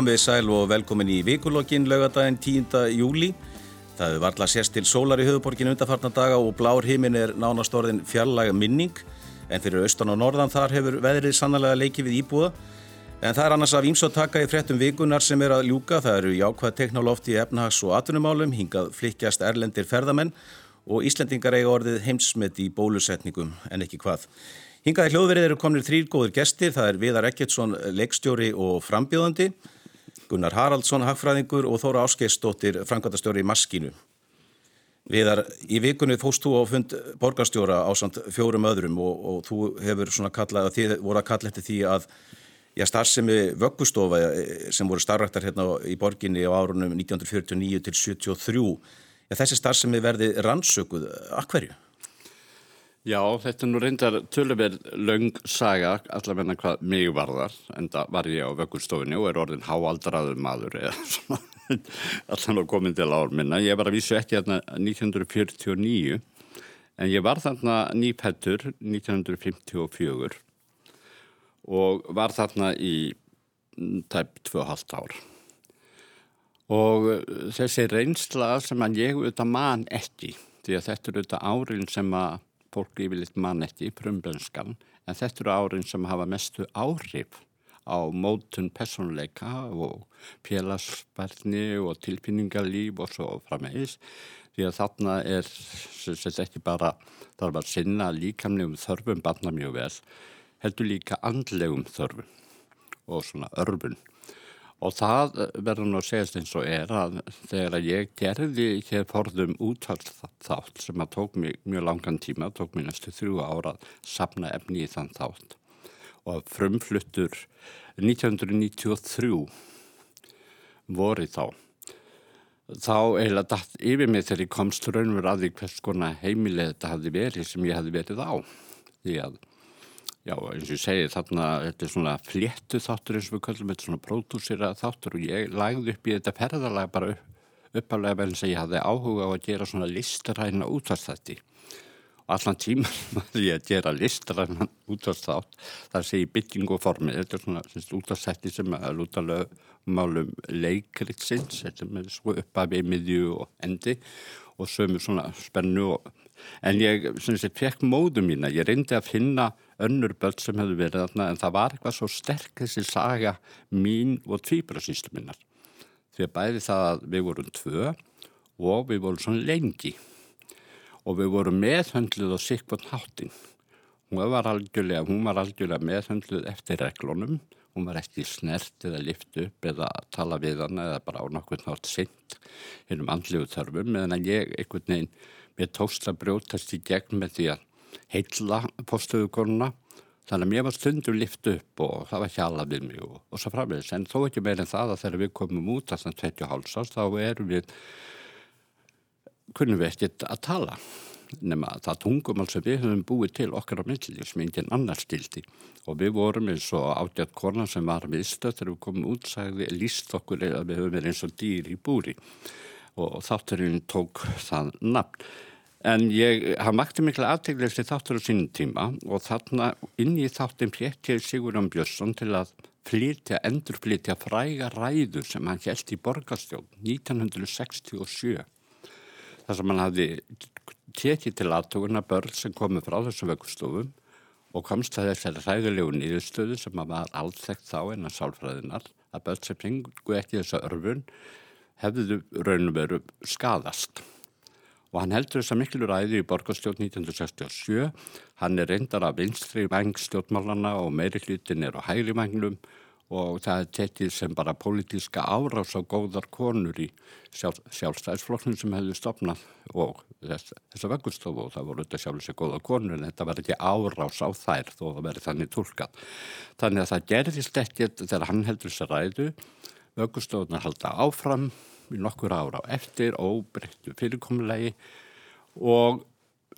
Komið sæl og velkomin í vikulokkin laugadaginn 10. júli. Það hefur varla sérst til sólar í höfuborginu undarfarnar daga og blár heimin er nánast orðin fjarlaga minning en fyrir austan og norðan þar hefur veðrið sannlega leikið við íbúða. En það er annars af íms að taka í frettum vikunar sem er að ljúka. Það eru jákvæð teknolófti í efnahags- og atvinnumálum, hingað flikjast erlendir ferðamenn og Íslendingar eiga orðið heimsmet í bólusetningum en ekki hvað. Hingað í hljóðverið eru komnir þrýr góður gestir. Það er Viðar Ekkertsson, leikstjóri og frambjóðandi. Gunnar Haraldsson, hagfræðingur og Þóra Áskeistóttir, framkvæmtastjóri í Maskínu. Viðar, í vikunni fóst þú á fund borgarstjóra á samt fjórum öðrum og, og þú hefur svona kallað, þið voru að kalla eftir því að já, starfsemi vöggustofa eh, sem voru starfræktar hérna í borginni á árunum 1949 til 73, já, þessi starfsemi verði rannsökuð, akkverju? Já, þetta er nú reyndar tölverð laung saga, allavegna hvað mig varðar, en það var ég á vöggurstofinni og er orðin háaldraður maður eða svona, allan á komin til ár minna. Ég var að vísu ekki hérna 1949, en ég var þarna nýpættur 1954 og var þarna í tæp 2,5 ár. Og þessi reynsla sem að ég auðvitað man ekki, því að þetta eru auðvitað árin sem að fólk yfirleitt mann ekki í prumblönskan en þetta eru árin sem hafa mestu áhrif á mótun personleika og félagsverðni og tilfinningarlíf og svo frammeðis því að þarna er þetta ekki bara þarf að sinna líkamlegum þörfum banna mjög vel heldur líka andlegum þörfum og svona örfun Og það verður nú að segjast eins og er að þegar ég gerði hér forðum úttalsþátt sem að tók mig mjög langan tíma, tók mér næstu þrjú ára að sapna efni í þann þátt og frumfluttur 1993 voru þá. Þá eiginlega dætt yfir mig þegar ég komst raunverð að því hvers konar heimileg þetta hafði verið sem ég hafði verið á. Því að Já, eins og ég segi þarna, þetta er svona fléttu þáttur eins og við kallum þetta svona pródúsera þáttur og ég lagði upp í þetta ferðalag bara upp, uppalega vel eins að ég hafði áhuga á að gera svona listaræna útvarstætti og allan tíman var ég að gera listaræna útvarstátt þar sé ég bygging og formi, þetta er svona útvarstætti sem að lúta málum leikritsins, þetta er svo uppa við miðju og endi og sömu svona spennu og en ég sagt, fekk móðu mína, ég reyndi að finna önnur börn sem hefðu verið þarna en það var eitthvað svo sterk þessi saga mín og tvíbrasýslu minnar. Því að bæði það að við vorum tvö og við vorum svona lengi. Og við vorum meðhöndluð á sikvöld háttin hún var algjörlega, algjörlega meðhöndluð eftir reglunum. Hún var ekki snert eða lift upp eða tala við hana eða bara á nokkur nátt sint hennum andlegu þörfum. Meðan ég einhvern veginn mér tókst að brjótast í gegn með því að heilla postöðukoruna þannig að mér var stundur lift upp og það var hjala við mig og, og svo framvegis. En þó ekki meira en það að þegar við komum út að þann 20 hálsás þá erum við kunnum við ekkert að tala nema það tungum að við höfum búið til okkar á milli sem enginn annar stildi og við vorum eins og átjátt konar sem var viðstöð þegar við komum út sagði líst okkur að við höfum verið eins og dýr í búri. Og þátturinn tók það nafn En ég, hann makti mikla aðteglega eftir þáttur á sínum tíma og þarna inn í þáttum fléttið Sigurðan Björnsson til að flytja, endurflytja fræga ræður sem hann held í borgarstjón 1967. Þar sem hann hafði tekið til aðtoguna börn sem komið frá þessu vöggustofum og komst að þessari ræðulegu nýðustöðu sem var allþekkt þá en að sálfræðinar að börn sem fengu ekki þessa örfun hefðu raunum veru skadast og hann heldur þess að miklu ræði í borgarstjórn 1967. Hann er reyndar af vinstri vangstjórnmálana og meiri hlutin er á hægri vanglum og það er tekið sem bara pólitíska árás á góðar konur í sjálf, sjálfstæðisflokknum sem hefðu stopnað og þess, þessa vöggurstofu og það voru þetta sjálf þessi góða konur en þetta var ekki árás á þær þó það verið þannig tólkað. Þannig að það gerðist ekkert þegar hann heldur þess að ræðu, vöggurstofunar halda áfram nokkur ára á eftir óbreyttu fyrirkomulegi og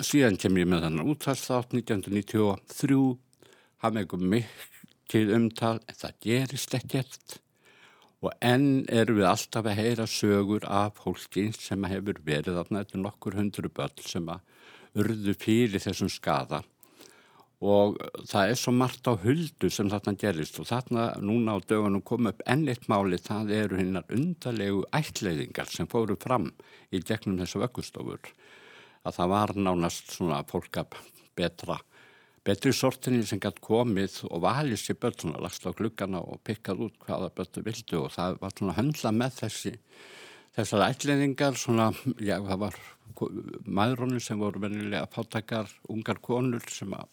síðan kem ég með þannig útvarsþátt 1993 hafði eitthvað mikil umtal en það gerist ekkert. Og enn eru við alltaf að heyra sögur af fólki sem hefur verið þarna eftir nokkur hundru börn sem að urðu fyrir þessum skada og það er svo margt á huldu sem þarna gerist og þarna núna á dögunum kom upp ennitt máli það eru hinnar undarlegu ætleiðingar sem fóru fram í gegnum þessu vöggustofur. Að það var nánast svona fólk að betra betri sortinni sem gætt komið og valið sér börn svona lagst á klukkana og pikkað út hvaða börnu vildu. Og það var svona höndla með þessi þessar ætleiðingar svona, já það var maðurónir sem voru venilega fátakar ungar konur sem að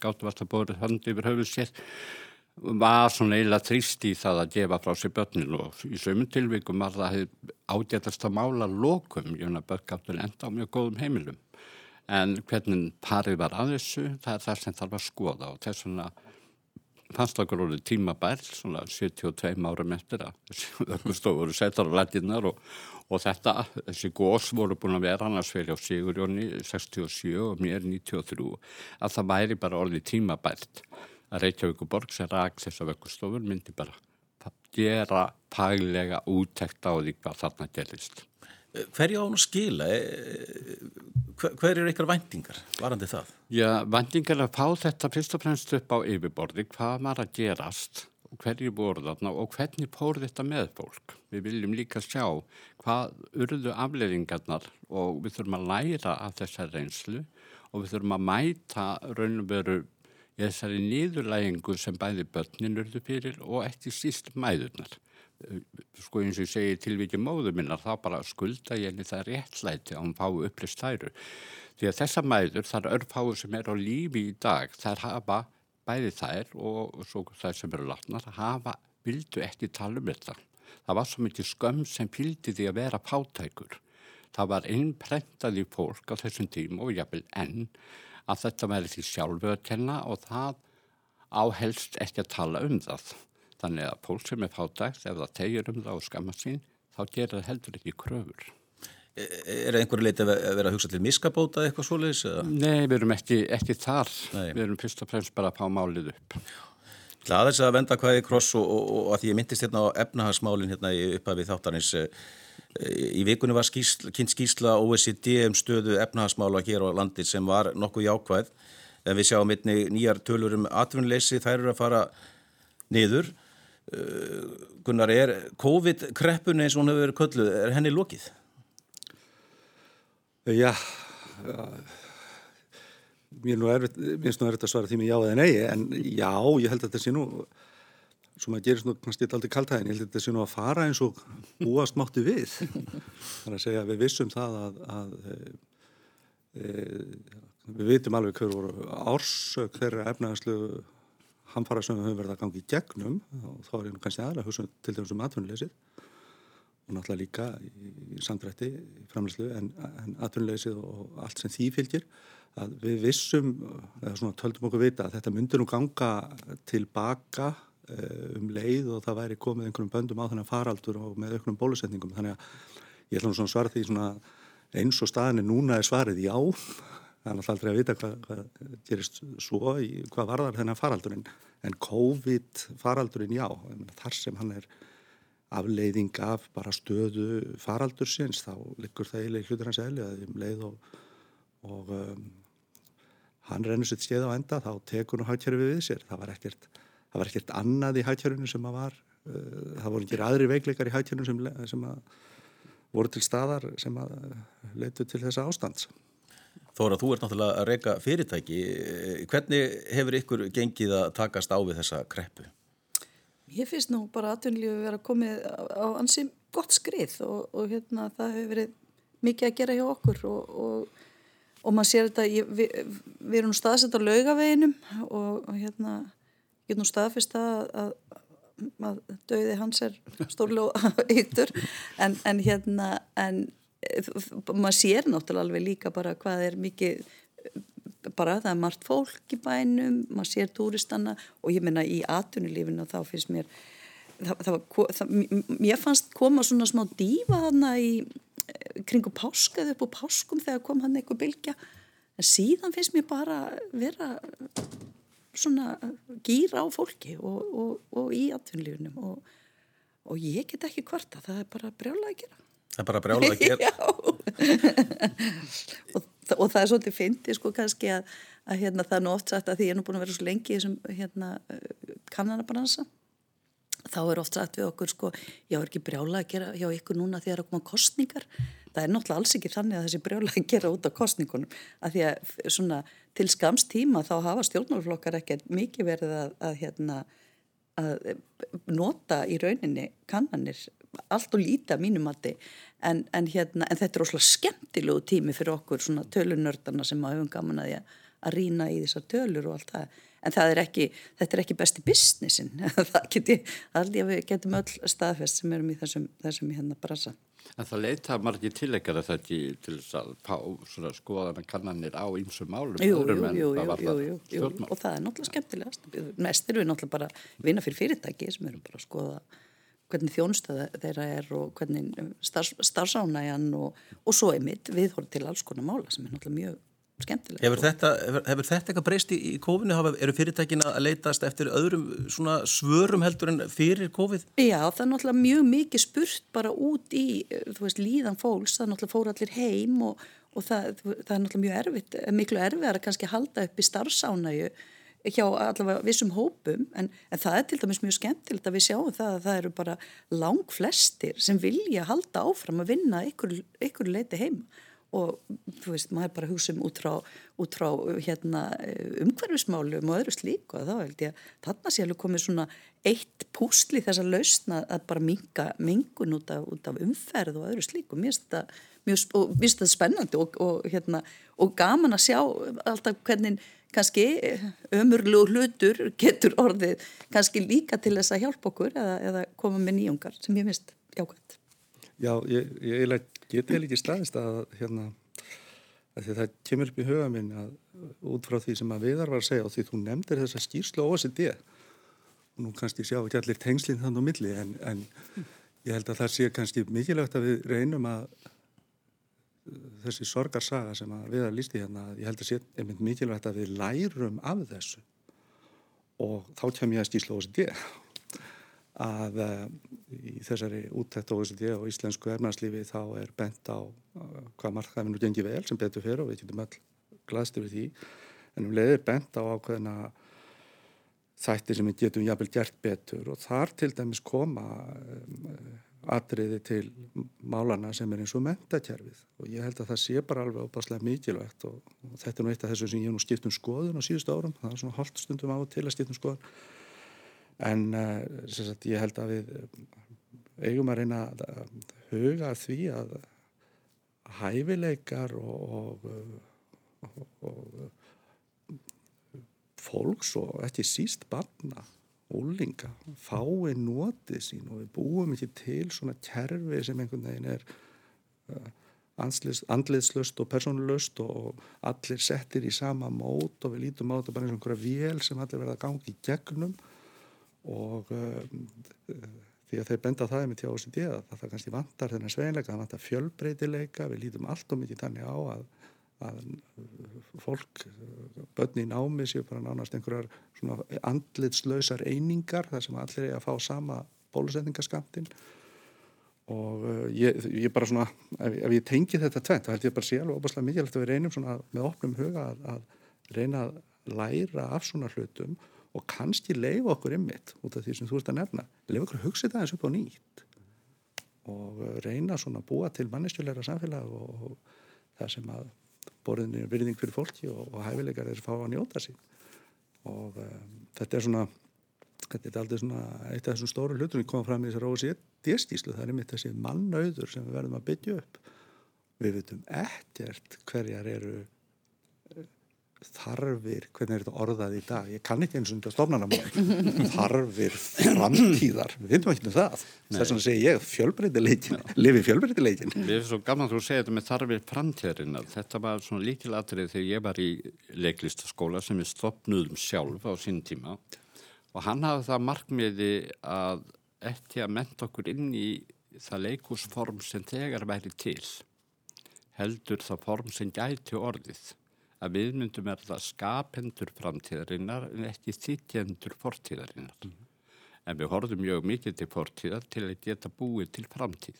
gáttu að bóra höndi yfir höfuð sér. Var svona eiginlega trist í það að gefa frá sér börnin og í sömum tilvíkum var það ágætast að mála lokum, ég finna börn gáttu enda á mjög góðum heimilum. En hvernig parið var að þessu það er það sem þarf að skoða og þess vegna fannst okkur orðið tímabæl svona 72 árum eftir að þessu stofur setar á lætinnar og, og þetta, þessi gós voru búin að vera annars fyrir á Sigurjóni 67 og mér 93 að það væri bara orðið tímabælt að Reykjavík og Borg sem rak þessar vökkustofur myndi bara gera pælega úttekt á því hvað þarna gerist. Hverju án að skila? Eh, hver eru ykkar vendingar varandi það? Já, vendingar að fá þetta fyrst og fremst upp á yfirborði, hvað var að gerast hverju voru þarna og hvernig fór þetta með fólk. Við viljum líka sjá hvað urðu afleiringarnar og við þurfum að læra af þessar reynslu og við þurfum að mæta raunveru í þessari nýðurlægingu sem bæði börnin urðu fyrir og ekki síst mæðurnar. Sko eins og ég segi tilvikið móðu minnar þá bara skulda ég henni það réttlæti að hún fái upplýst þæru. Því að þessa mæður, þar örfáu sem er á lífi í dag, þær hafa bæði þær og svo þær sem eru látnar hafa, vildu ekki tala um þetta. Það var svo mikið skömm sem fylgdi því að vera pátækur. Það var innprentað í fólk á þessum tím og jáfnvel enn að þetta væri því sjálfu að kenna og það áhelst ekki að tala um það. Þannig að fólk sem er pátækt, ef það tegir um það og skamma sín, þá gerir það heldur ekki kröfur. Er einhverju leiti að vera að hugsa til miskabóta eitthvað svoleiðis? Nei, við erum ekki, ekki þar. Nei. Við erum fyrst og fremst bara að fá málið upp. Þess að venda hvaði kross og, og, og að því ég myndist hérna á efnahagsmálinn hérna uppað við þáttanins eh, í vikunni var skýsla, kynnt skýsla OECD um stöðu efnahagsmála hér á landi sem var nokkuð jákvæð en við sjáum einni nýjar tölur um atvinnleysi, þær eru að fara niður Gunnar, er COVID-kreppun eins og hún hefur verið kölluð, er henni lókið? Já, mér finnst nú erfitt að svara því með já eða nei, en já, ég held að þetta sé nú, sem að gerist nú kannski alltaf kaltæðin, ég held að þetta sé nú að fara eins og búast mátti við. Er að segja við vissum það að, að e, við vitum alveg hver voru ársök þeirra efnaðarslu hamfara sem við höfum verið að gangi í gegnum og þá er nú kannski aðra að hugsa til þessum atvinnuleysið og náttúrulega líka í samdrætti í framleyslu en, en atvinnuleysið og allt sem því fylgir að við vissum, eða svona töldum okkur vita að þetta myndir nú ganga tilbaka eh, um leið og það væri komið einhvern böndum á þennan faraldur og með auknum bólusetningum. Þannig að ég ætla nú svona svara því svona eins og staðinni núna er svarið já það er náttúrulega aldrei að vita hvað, hvað gerist svo í hvað varðar þennan faraldurinn. En COVID faraldurinn já, þar sem hann er afleiðing af bara stöðu faraldur sinns þá liggur það eiginlega hlutur hans eðli að um leið og, og um, hann rennur sitt skeið á enda þá tekur nú hættjörfi við sér. Það var ekkert, það var ekkert annað í hættjörfinu sem að var uh, það voru ekki aðri veikleikar í hættjörfinu sem, sem að voru til staðar sem að leitu til þessa ástands Þóra, þú ert náttúrulega að reyka fyrirtæki hvernig hefur ykkur gengið að takast á við þessa kreppu? Ég finnst nú bara aðtunlífi að vera komið á ansi gott skrið og, og hérna það hefur verið mikið að gera hjá okkur og, og, og maður sér þetta, ég, við, við erum staðsett á laugaveginum og hérna ég er nú staðfist að, að, að döiði hans er stórlega yktur en, en hérna en maður sér náttúrulega alveg líka bara hvað er mikið bara það er margt fólk í bænum maður sér túristanna og ég menna í atvinnulífinu og þá finnst mér það, það var, það, mér fannst koma svona smá dífa þarna í eh, kringu páskaðu upp á páskum þegar kom hann eitthvað bylgja. En síðan finnst mér bara vera svona gýra á fólki og, og, og í atvinnulífinum og, og ég get ekki hvarta það er bara brjálega að gera Það er bara brjálega að gera og, og það er svolítið fyndið sko kannski að, að hérna, það er nú oft sagt að því ég er nú búin að vera svo lengi í þessum hérna, kannanabransa þá er oft sagt við okkur sko, ég er ekki brjála að gera hjá ykkur núna því að það er að koma kostningar það er náttúrulega alls ekki þannig að þessi brjála að gera út á kostningunum að því að svona, til skamstíma þá hafa stjórnmálflokkar ekkert mikið verið að, að, hérna, að nota í rauninni kannanir allt og líta mínumatti en, en, hérna, en þetta er ósláð skemmtilegu tími fyrir okkur svona tölunördarna sem höfum gaman að, að rína í þessar tölur og allt það. En það er ekki, þetta er ekki besti businessin, það geti, aldrei við getum öll staðfest sem erum í þessum, þessum í hérna brasa. En það leita margir tilegara þetta til þess að fá svona skoðana kannanir á einsum málum jú, jú, jú, jú, og það er náttúrulega skemmtilegast. Mest eru við náttúrulega bara vinna fyrir fyrirtæki sem eru bara að skoða hvernig þjónustöða þeirra er og hvernig starf, starfsánægjan og, og svo er mitt viðhorð til alls konar mála sem er náttúrulega mjög skemmtilega. Hefur þetta, hefur, hefur þetta eitthvað breyst í, í COVID-19? Eru fyrirtækina að leitast eftir öðrum svörum heldur en fyrir COVID? Já, það er náttúrulega mjög mikið spurt bara út í, þú veist, líðan fólks, það er náttúrulega fór allir heim og, og það, það er náttúrulega mjög erfitt, miklu erfiðar að kannski halda upp í starfsánægu hjá allavega vissum hópum en, en það er til dæmis mjög skemmtilegt að við sjáum það að það eru bara lang flestir sem vilja halda áfram að vinna ykkur, ykkur leiti heim og þú veist, maður bara hugsa um út frá, út frá hérna, umhverfismálum og öðru slík og þá held ég að þarna sé alveg komið svona eitt púsli þess að lausna að bara minga mingun út af, út af umferð og öðru slík og mér finnst þetta mjög spennandi og, og, hérna, og gaman að sjá alltaf hvernig kannski ömurlu hlutur getur orðið kannski líka til þess að hjálpa okkur eða, eða koma með nýjungar sem ég mist jákvæmt. Já, ég, ég, ég geti ekki staðist að hérna að það kemur upp í huga minn að út frá því sem að viðar var að segja og því þú nefndir þessa skýrslu OSD og nú kannski sjá ekki allir tengslinn þannig á milli en, en ég held að það sé kannski mikilvægt að við reynum að þessi sorgarsaga sem að viðar lísti hérna ég held að sé einmitt mikilvægt að við lærum af þessu. Og þá kem ég að skýrslu OSD að uh, í þessari úttækt OECD og íslensku ermarslífi þá er bent á uh, hvað markaðinu gengir vel sem betur fyrir og við getum all glaðstu við því. En um leiðir bent á ákveðina þættir sem við getum jafnvel gert betur og þar til dæmis koma um, atriði til málana sem er eins og mentakerfið og ég held að það sé bara alveg óbáslega mikilvægt og, þetta er nú eitt af þessu sem ég nú skipt um skoðun á síðustu árum, það er svona hálft stundum á til að skipt um skoðun en uh, sagt, ég held að við eigum að reyna að huga því að hæfileikar og, og, og fólks og ekki síst barna úlinga fái notið sín og við búum ekki til svona kerfi sem einhvern veginn er andliðslust og persónulust og allir settir í sama mót og við lítum á þetta bara eins og einhverja vél sem allir verða að gangi í gegnum og um, því að þeir benda það með tjá OCD að það kannski vantar þennan sveinleika, það vantar fjölbreytileika, við lítum allt og mikið þannig á að, að fólk, börn í námi séu bara nánast einhverjar andlitslausar einingar þar sem allir er að fá sama bólusetningaskamtinn og uh, ég, ég bara svona, ef, ef ég tengi þetta tvent, þá held ég bara sé alveg óbúslega mikilvægt að við reynum svona með opnum huga að, að reyna að læra af svona hlutum og kannski leifa okkur ymmit út af því sem þú ert að nefna leifa okkur að hugsa þetta eins upp á nýtt. Og reyna svona að búa til mannistjulegra samfélag og, það sem að borðinni er virðing fyrir fólki og, og hæfilegar er að fá að njóta sín. Og um, þetta er svona þetta er aldrei svona eitt af þessum stóru hlutum við komum fram í þessar OSD-stíslu það er mitt þessi mannauður sem við verðum að byggja upp. Við veitum ekkert hverjar eru þarfir, hvernig er þetta orðað í dag? Ég kann ekki eins og þetta stofnanamál þarfir framtíðar. Við finnum ekki með það. Þess að segja ég fjölbreytileikin, lifi fjölbreytileikin Við erum svo gaman að þú segja þetta með þarfir framtíðarinnar, þetta var svona líkilatrið þegar ég var í leiklistaskóla sem við stopnuðum sjálf á sín tíma. Og hann hafði það markmiði að eftir að menta okkur inn í það leikúsform sem þegar væri til heldur það form sem gæti orðið að við myndum er það skapendur framtíðarinnar en ekki þittjendur fortíðarinnar. Mm -hmm. en við horfum mjög mikið til fortíðar til að geta búið til framtíð.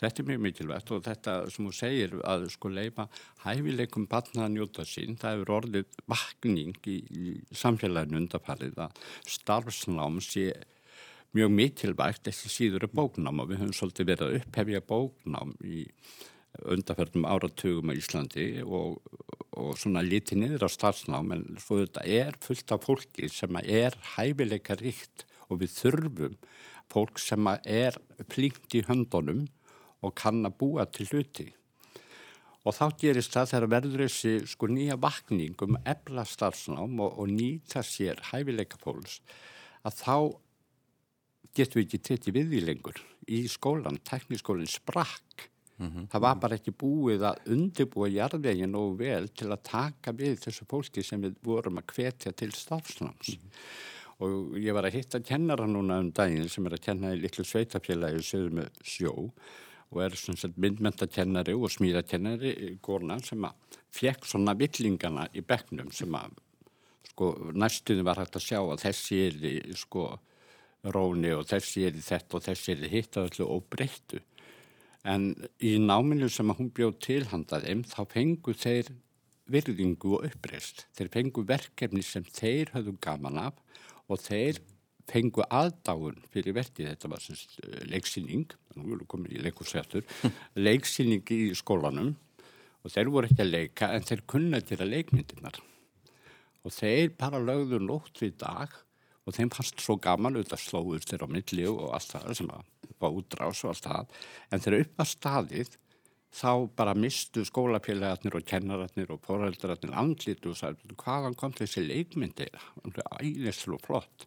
Þetta er mjög mikilvægt og þetta sem þú segir að sko leifa hæfileikum barna að njóta sín, það hefur orðið vakning í, í samfélaginu undarfærið að starfsnám sé mjög mikilvægt ekki síður er bóknám og við höfum svolítið verið að upphefja bóknám í undarferðum áratugum á Íslandi og, og svona lítið niður á starfsnám en svo þetta er fullt af fólki sem er hæfileika ríkt og við þurfum fólk sem er plíkt í höndunum og kann að búa til hluti. Og þá gerist það þegar verður þessi sko nýja vakning um ebla starfsnám og, og nýta sér hæfileika fólks að þá getum við ekki tekið við því lengur. Í skólan, teknískólinn sprakk. Mm -hmm. Það var bara ekki búið að undirbúa jarðveginn og vel til að taka við þessu fólki sem við vorum að hvetja til starfsnáms. Mm -hmm og ég var að hitta kennara núna um daginn sem er að kenna í litlu sveitafélagi sögðu með sjó og er svona myndmendakennari og smíðakennari Górna sem að fekk svona villingana í begnum sem að sko næstuði var hægt að sjá að þessi er í sko róni og þessi er í þetta og þessi er í hitt og breyttu en í náminu sem hún bjóð tilhandað þeim þá fengu þeir virðingu og uppreist þeir fengu verkefni sem þeir höfðu gaman af og þeir fengu aðdáðun fyrir verkið, þetta var semst eh, leiksýning, nú erum við komin í leikursættur, leiksýning í skólanum. Og þeir voru ekki að leika en þeir kunna til að leikmyndinar og þeir bara lögðu nótt við dag og þeim fannst svo gaman auðvitað slóður þeirra á milli og allt það sem að var útrás og allt það. En þegar upp að staðið þá bara mistu skólapélagarnir og kennararnir og foreldrarnir andlit og sagði hvaðan kom þessi leikmyndir æðislu og flott.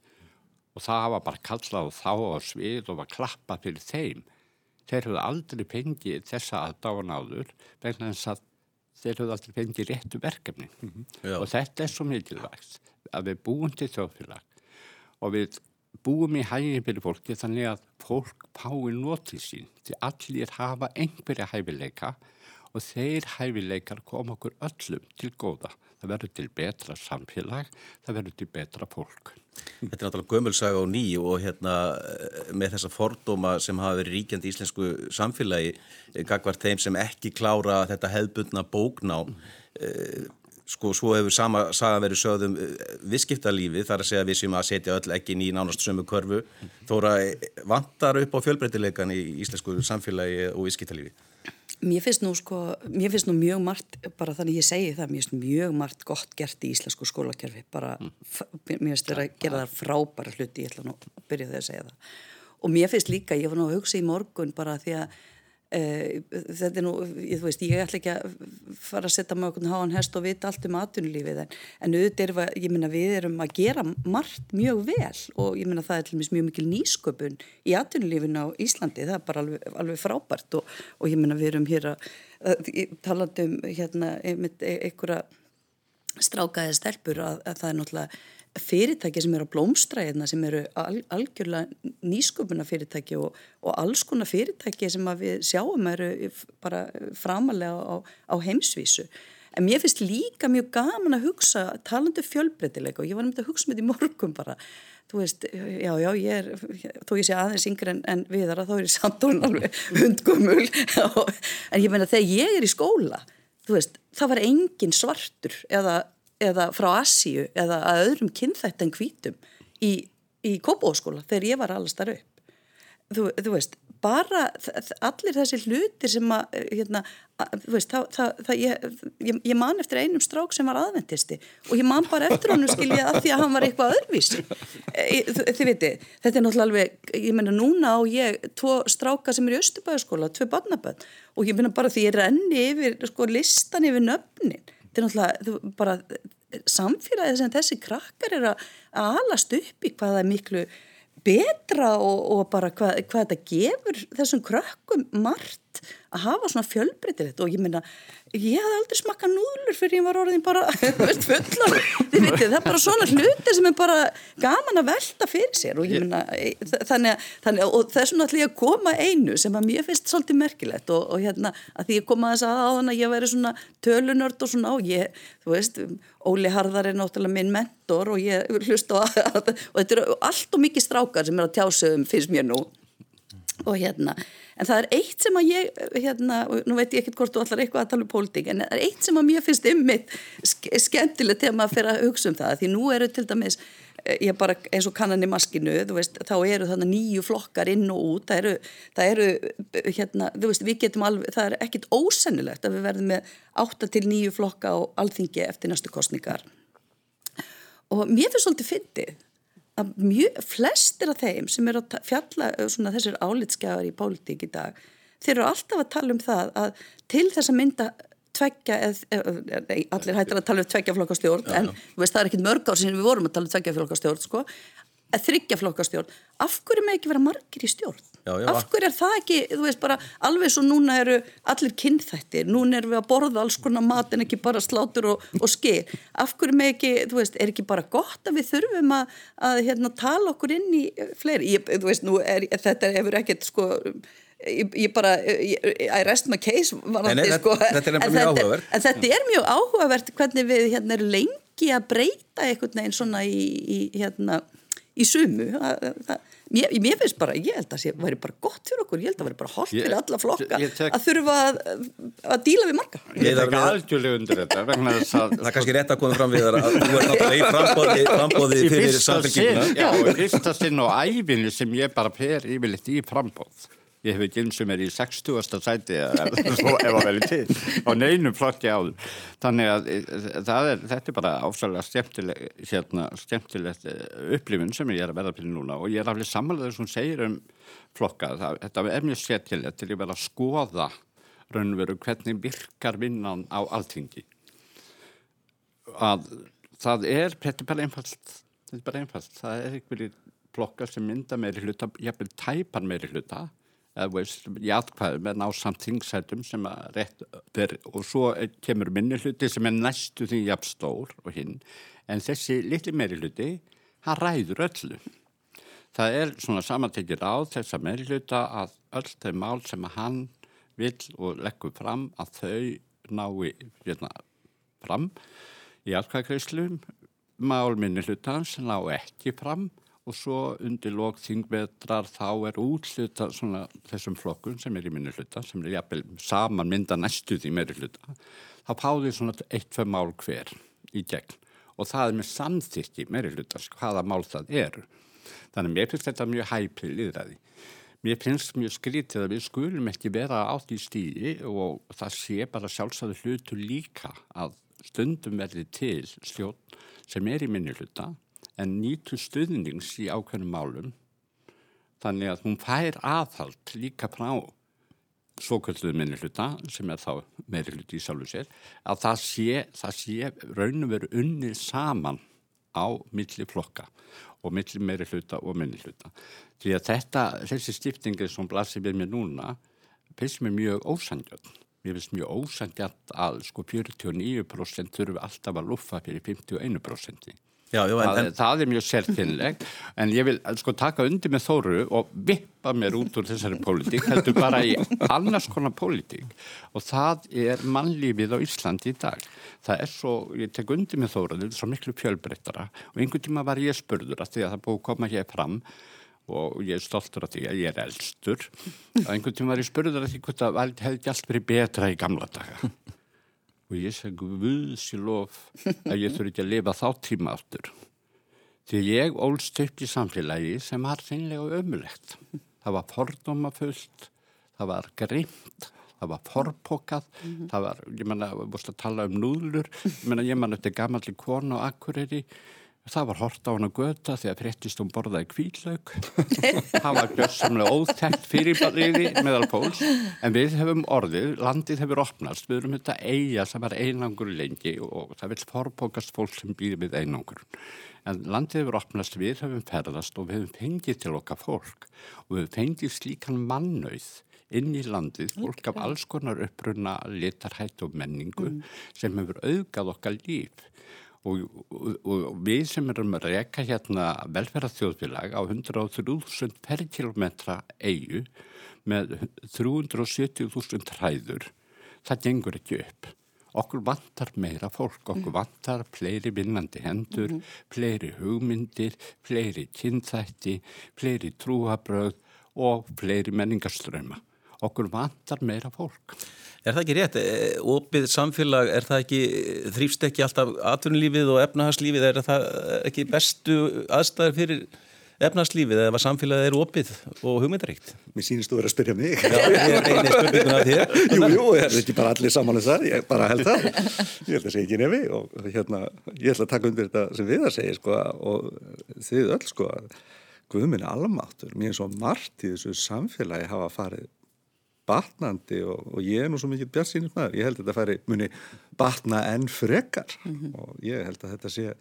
Og það var bara kallað þá á svið og var klappað fyrir þeim. Þeir höfðu aldrei fengið þessa aðdáðan áður vegna þess að þeir höfðu aldrei fengið réttu verkefni. Mm -hmm. og þetta er svo mikilvægt að við búum til þjóðfélag og við búum í hæginn fyrir fólki þannig að fólk pái notið sín því allir hafa einhverja hæfileika og þeir hæfileikar koma okkur öllum til góða. Það verður til betra samfélag, það verður til betra fólk. Þetta er náttúrulega gömulsaga og ný og hérna með þessa fordóma sem hafa verið ríkjandi í íslensku samfélagi, gagvar þeim sem ekki klára þetta hefðbundna bóknám, mm sko svo hefur sama saga verið sögðum eh, visskiptalífi þar að segja við sem að setja öll ekki í nánast sömu körfu. Þóra vantar upp á fjölbreytileikan í íslensku samfélagi og visskiptalífi Mér finnst nú sko, mér finnst nú mjög margt bara þannig ég segi það, mér finnst mjög margt gott gert í íslensku skólakerfi. Bara, mér finnst þetta að gera það frábæra hluti, ég ætla nú að byrja þegar að segja það. Og mér finnst líka, ég var nú að hugsa í morgun bara því að þetta er nú, ég, veist, ég ætla ekki að fara að setja með okkur háan hest og vita allt um aðtunulífið en, en auðvitað er ég minna, við erum að gera margt mjög vel og ég minna það er til mjög mikil nýsköpun í aðtunulífinu á Íslandi, það er bara alveg, alveg frábært og, og ég minna við erum hér að, að talandi um hérna, einmitt e, einhverja strákaði stelpur að, að það er náttúrulega fyrirtæki sem eru að blómstra hérna sem eru al, algjörlega nýsköpuna fyrirtæki og, og alls konar fyrirtæki sem við sjáum eru bara framalega á, á heimsvísu. En mér finnst líka mjög gaman að hugsa talandu um fjölbreytileika og ég var nefndið að hugsa með því morgun bara. Þú veist, já, já, ég er, þó ég sé aðeins yngre en, en viðara, þá er ég samt og alveg hundgumul. en ég meina, þegar ég er í skóla, þú veist, það var engin svartur eða eða frá Assíu eða að öðrum kynþætt en hvítum í, í Kópóskóla þegar ég var allast þar upp. Þú, þú veist, bara allir þessi hlutir sem að, hérna, að þú veist, það, það, það, ég, ég, ég man eftir einum strák sem var aðventisti og ég man bara eftir honum skilja að því að hann var eitthvað öðruvísi. E, þið viti, þetta er náttúrulega alveg, ég menna núna á ég tvo stráka sem er í Östubæðaskóla, tvei barnabönd og ég menna bara því ég renni yfir, sko, listan yfir nöfnin þetta er náttúrulega bara samfélagið sem þessi krakkar er að alast upp í hvaða miklu betra og, og bara hvað, hvað þetta gefur þessum krakkum margt gott að hafa svona fjölbreytilegt og ég minna, ég hafði aldrei smakað núðlur fyrir ég var orðin bara veist, fullar, þið veitir, það er bara svona hluti sem er bara gaman að velta fyrir sér og ég minna þannig, þannig og er svona allir að koma einu sem að mér finnst svolítið merkilegt og, og hérna að því ég kom að þess að áðan að ég væri svona tölunörd og svona og ég, þú veist Óli Harðar er náttúrulega minn mentor og ég hlust á að og þetta eru allt og mikið strákar sem er að tjásögum finnst mér nú. Og hérna En það er eitt sem að ég, hérna, nú veit ég ekkert hvort þú allar eitthvað að tala um pólitík, en það er eitt sem að mér finnst ymmið skemmtilegt þegar maður fyrir að hugsa um það. Því nú eru til dæmis, eh, ég bara eins og kannan í maskinu, veist, þá eru þannig nýju flokkar inn og út. Það eru, það eru hérna, þú veist, við getum alveg, það er ekkit ósennilegt að við verðum með átta til nýju flokka á alþingi eftir næstu kostningar. Og mér finnst svolítið fyndið að mjög, flestir af þeim sem eru að fjalla svona, þessir álitskjafar í pólitík í dag, þeir eru alltaf að tala um það að til þess að mynda tveggja, allir hættir að tala um tveggjaflokkastjórn, en veist, það er ekkit mörg ár sem við vorum að tala um tveggjaflokkastjórn, sko, þryggjaflokkastjórn af hverju með ekki vera margir í stjórn já, já. af hverju er það ekki, þú veist bara alveg svo núna eru allir kynþættir. Núna erum við að borða alls konar mat en ekki bara slátur og, og skil af hverju með ekki, þú veist, er ekki bara gott að við þurfum að, að hérna, tala okkur inn í fleiri, ég, þú veist, nú er, þetta hefur ekkert sko Ég, ég bara, I rest my case Nei, sko, þetta er en, þetta, en þetta er mjög áhugavert hvernig við hérna erum lengi að breyta einhvern veginn svona í, í hérna í sumu. Það, mér, mér finnst bara, ég held að það væri bara gott fyrir okkur, ég held að það væri bara holdt fyrir alla flokka tek, að þurfa að, að díla við marga. Ég er ekki algjörlega undir þetta Það er kannski rétt að koma fram við að þú er náttúrulega í frambóði, frambóði fyrir samfélginguna Já, og fyrsta sinn á ævinni sem ég bara per yfirleitt í frambóð ég hef ekki eins sem er í 60. sæti það vel er til á neinum flokki áður. Þannig að eh, er, þetta er bara skemmtileg, hérna, skemmtilegt eh, upplifun sem ég er að verða fyrir núna. Og ég er alveg samanlega þess að hún segir um flokka. Það, þetta er mjög skemmtilegt til að vera að skoða raunveru hvernig virkar vinnan á alltingi að það er, þetta er bara einfalt þetta er bara einfalt, það er einhverjir flokkar sem mynda meiri hluta, jafnveg tæpar meiri hluta játkvæðum en á samt þingsætum sem að rétt ber og svo kemur minni hluti sem er næstu því jafnstór og hinn en þessi litli meiri hluti hann ræður öllu. Það er svona samantekir á þessa meiri hluta að öll þau mál sem að hann vil og leggur fram að þau nái hérna, fram í játkvæðkvæðslum mál minni hlutans ná ekki fram og svo undir lók þingvetrar þá er útluta svona þessum flokkun sem er í minni hluta, sem er jafnvel saman mynda næstuð í meiri hluta, þá páði svona eitt-tvei mál hver í gegn og það er með samþýtti meiri hluta, hvaða mál það eru. Þannig að mér finnst þetta mjög hæpið liðræði. Mér finnst mjög skrítið að við skulum ekki vera átt í stíði og það sé bara sjálfsæðu hlutu líka að stundum verði til stjórn sem er í minni hluta en nýtu stuðnings í ákveðnum málum þannig að hún fær aðhald líka frá svo kölluðu minni hluta sem er þá meiri hluti í sjálfu sér að það sé, það sé raun og veru unnið saman á milli flokka og milli meiri hluta og minni hluta. Því að þetta, þessi stiftingi sem blasir við mér núna finnst mér mjög ósangjöld mér finnst mjög ósangjart að sko 49% þurfu alltaf að luffa fyrir 51% Já, það, en, það er mjög sérfinnleg en ég vil sko taka undir með Þóru og vippa mér út úr þessari pólitík heldur bara í annars konar pólitík. Og það er mannlífið á Íslandi í dag. Það er svo, ég tek undir með Þóru þetta er svo miklu fjölbreyttara. Og einhvern tíma var ég spurður að því að það búið að koma hér fram og ég er stoltur af því að ég er eldstur og einhvern tíma var ég spurður að því hvort það hefði ekki allt verið betra í gamla daga og ég segi viðsilof að ég þurfi ekki að lifa þá tíma áttur því ég ólst upp í samfélagi sem var þeinlega ömulegt það var fordómafullt það var grimt það var forpokað mm -hmm. það var, ég menna, við búist að tala um núðlur. Ég menna, ég mann eftir gammalli konu á Akureyri Það var hort á hann að göta því að fréttist um borðaði kvílaug. Það var gössamlega óþægt fyrirbariði meðal póls. En við hefum orðið, landið hefur opnast. Við erum þetta eiga sem er einangur lengi og það vil forbókast fólk sem býðir við einangur. En landið hefur opnast, við hefum ferðast og við hefum fengið til okkar fólk. Og við hefum fengið slíkan mannauð inn í landið, fólk af alls konar uppruna litarhætt og menningu mm. sem hefur auðgað okkar líf og, og, og við sem erum að reyka hérna velferðarþjóðfélag á 103.000 per kilometra eigu með 370.000 træður, það gengur ekki upp. Okkur vantar meira fólk, okkur vantar fleiri vinnandi hendur, mm -hmm. fleiri hugmyndir, fleiri kynþætti, fleiri trúabröð og fleiri menningarströma okkur vantar meira fólk. Er það ekki rétt? Ópið e, samfélag, er það ekki, þrýfst ekki alltaf atvinnulífið og efnahagslífið, er það ekki bestu aðstæðar fyrir efnahagslífið eða samfélagið er ópið og hugmyndaríkt? Mér sínist þú verið að spyrja mig. Já, ég er einnig spurninguna af þér. Jú, jú, er þetta ekki bara allir saman þessar, ég bara held það. Ég held að segja ekki nefi og hérna, ég ætla að taka undir þetta sem við að segja, sko, og þið öll, sko, Guðminni almáttur, mér er svo margt í þessu samfélagi hafa farið batnandi og, og ég er nú svo mikið bjart maður, ég held að þetta færi muni batna enn frekar. Mm -hmm. og ég held að þetta sé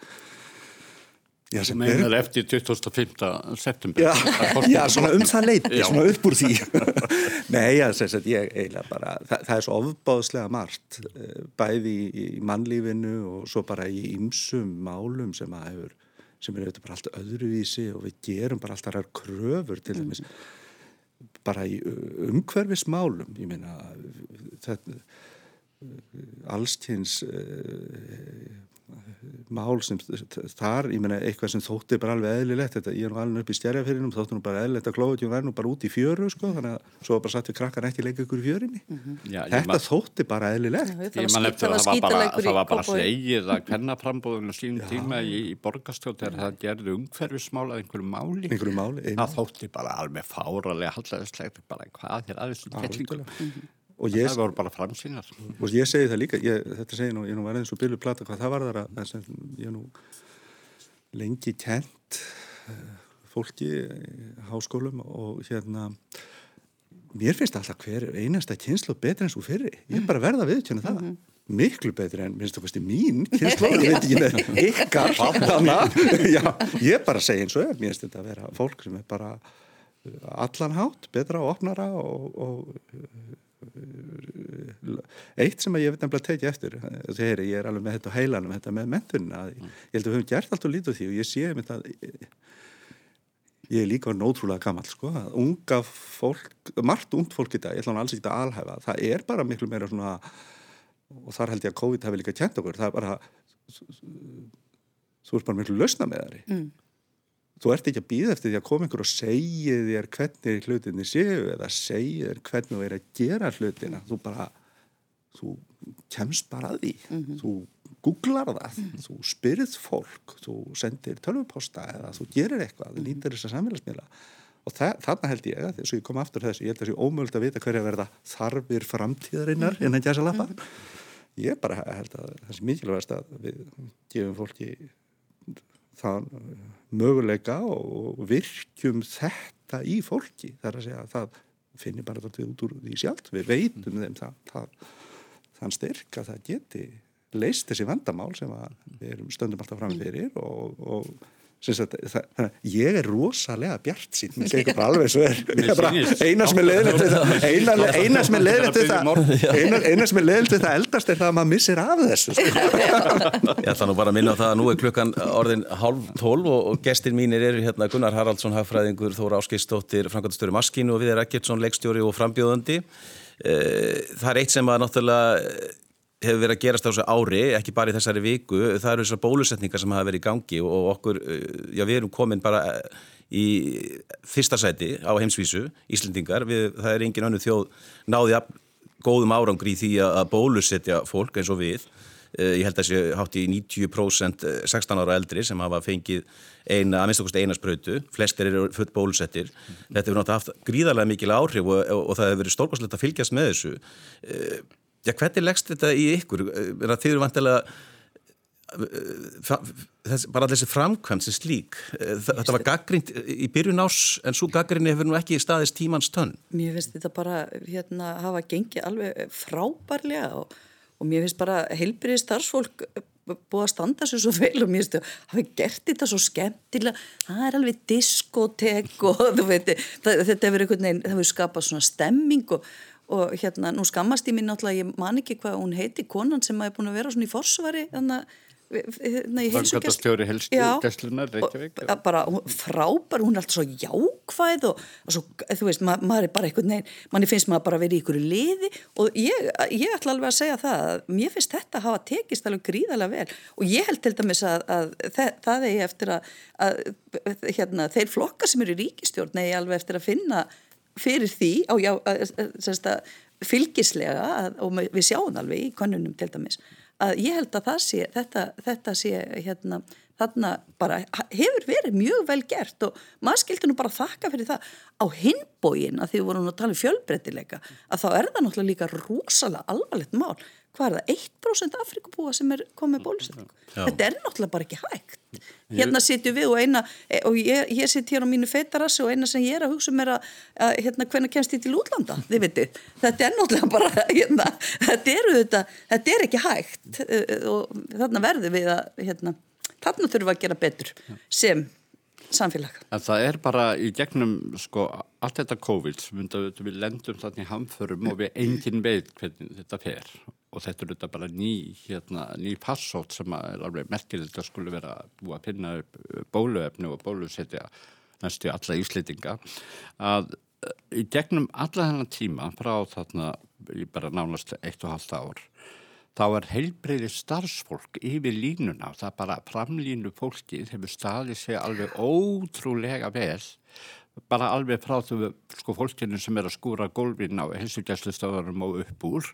Já, sem er eftir 2005. september? Já, já svona um það leiti svona upp úr því. Nei, já, þess að ég eiginlega bara það, það er svo ofbáðslega margt eh, bæði í, í mannlífinu og svo bara í ymsum málum sem að hefur sem er auðvitað bara allt öðruvísi og við gerum bara alltaf ræður kröfur til dæmis. mm bara í umhverfismálum ég meina allskynns mál sem þar, ég meina eitthvað sem þóttir bara alveg eðlilegt, þetta, ég er nú alveg upp í stjærjafyrinum þóttir nú bara eðlilegt að klóðutjum verð nú bara út í fjöru sko, þannig að svo bara satt við krakkar ekki leika ykkur í fjörinni mm -hmm. Já, þetta man, þóttir bara eðlilegt. Já, ég man eftir að það var bara, það var bara slegið að kvennaframbóðun og sínum tíma í, í borgarstjóð þegar það gerði umhverfismál að einhverju máli, einhverju máli það þóttir bara alveg fáralega er Ég, það voru bara framsýnar. Og ég segi það líka, ég, þetta segi nú, ég nú var eins og byrju plata hvað það var þar að ég nú lengi kent eh, fólki háskólum og hérna mér finnst alltaf hver einasta kynslu betur enn svo fyrri, ég er bara verða viðtjónu það, mm -hmm. miklu betur enn minnst okkast í mín kynslu, ég veit ekki með ykkar, Já, ég bara segi eins og er, mér finnst þetta að vera fólk sem er bara allanhátt, betra og opnara og, og eitt sem ég veit nefnilega að tekja eftir þegar ég er alveg með þetta heilanum þetta með mentunina mm. ég held að við höfum gert allt og lítið því og ég sé að ég er líka nótrúlega gammal sko, unga fólk margt ungt fólk í dag, ég ætla hann alls ekki að alhæfa það er bara miklu meira svona og þar held ég að COVID hafi líka kjent okkur það er bara þú ert bara miklu lausna með það mm þú ert ekki að býða eftir því að koma ykkur og segja þér hvernig hlutinni séu eða segja þér hvernig þú er að gera hlutina. Þú bara, þú kemst bara að því. Mm -hmm. þú googlar það, mm -hmm. þú spyrð fólk, þú sendir tölvuposta eða þú gerir eitthvað, þú lítir þess að samfélagsmiðla. Og þarna held ég að þess að ég kom aftur þessu, ég held að það sé ómöld að vita hverja verða þarfir framtíðarinnar mm -hmm. innan jæsa lappa ég bara held að það sé mikilvægast að við gefum fólki það möguleika og virkjum þetta í fólki. Þar að segja að það finnir bara þetta út úr því sjálf við veitum mm. þeim það, það, þann styrk að það geti leist þessi vandamál sem við erum stöndum alltaf fram fyrir og, og Að, það, ég er rosalega bjart sín mér segir bara alveg svo er. Eina sem er leðilegt við það eina sem er leðilegt við það eina sem er leðilegt við það eldast er það að maður missir af þessu sko. Ég ætla nú bara að minna á það að nú er klukkan orðin halv tólf og, og gestin mínir eru hérna Gunnar Haraldsson, hagfræðingur Þóra Áskistóttir, Frankvæmstöru Maskínu og Viðar Ekkertsson, leikstjóri og frambjóðandi. Eh, Það er eitt sem að náttúrulega hefur verið að gerast á þessu ári, ekki bara í þessari viku, það eru þessar bólusetningar sem hafa verið í gangi og okkur, eh, já við erum komin bara eh, í fyrsta sæti á heimsvísu, Íslendingar, við, það er engin önnu þjóð náði að góðum árangri í því að bólusetja fólk eins og við. Eh, ég held að þessi hátt í 90% 16 ára eldri sem hafa fengið eina, að minnst okkurst eina spröytu, flestir eru full bólusettir. Þetta hefur náttúrulega haft gríðarlega mikil áhrif og, og, og það hefur verið stórkvæmslegt að fylgjast með þessu. Já, hvernig leggst þetta í ykkur? Þið eru vantilega eh, bara þessi framkvæmt sem slík eh, þetta var gaggrind í byrjun ás en svo gaggrinni hefur nú ekki staðist tímans tönn Mér finnst þetta bara hérna hafa gengið alveg frábærlega og, og mér finnst bara heilbyrðið starfsfólk búið að standa sér svo vel og mér stu, hafi gert þetta svo skemmtilega það er alveg diskotek og veit, það, þetta hefur hefur skapað svona stemming og, og hérna, nú skammast ég mín náttúrulega ég man ekki hvað hún heiti, konan sem hafi búin að vera svona í forsvari, þannig að helstjórnar Reykjavík bara frábær, hún er alltaf svo jákvæð og, og svo, þú veist, ma maður er bara einhvern veginn, manni finnst maður bara að vera í ykkur liði og ég, ég ætla alveg að segja það að mér finnst þetta að hafa tekist alveg gríðarlega vel. Og ég held til dæmis að, að það, er eftir að, að hérna, þeir flokka sem eru í ríkistjórn eða alveg eftir að finna fyrir því á já, að, fylgislega og við sjáum alveg í konunum til dæmis að ég held að sé, þetta, þetta sé hérna, þarna bara hefur verið mjög vel gert og maður skildi nú bara þakka fyrir það á hinbógin að því við vorum að tala um fjölbreytileika að þá er það náttúrulega líka rosalega alvarlegt mál hvað er það, 1% Afrikabúa sem er komið bólusetningu. Þetta er náttúrulega bara ekki hægt. Hérna sitjum við og eina, og ég, ég sitt hér á mínu feitarassi og eina sem ég er að hugsa mér að, að hérna, hvernig kemst ég til útlanda, þið veitir. Þetta er náttúrulega bara, hérna, þetta er þetta, þetta er ekki hægt og þarna verður við að, hérna, þarna þurfum við að gera betur sem samfélag. En það er bara í gegnum sko allt þetta COVID við lendum þannig hamförum og við engin veit hvernig þetta fer. Og þetta er þetta bara ný hérna, ný passót sem er alveg merkilegt að skulle vera búið að finna upp bóluefni og bólusetja næstu alla íslitinga að í gegnum alla þennan tíma frá þarna í bara nánast eitt og halvt ár þá er heilbreyði starfsfólk yfir línuna það bara framlínu fólkið hefur staðið sig alveg ótrúlega vel bara alveg frá þú sko fólkinu sem er að skúra gólfin á helsugæslustöðarum og upp úr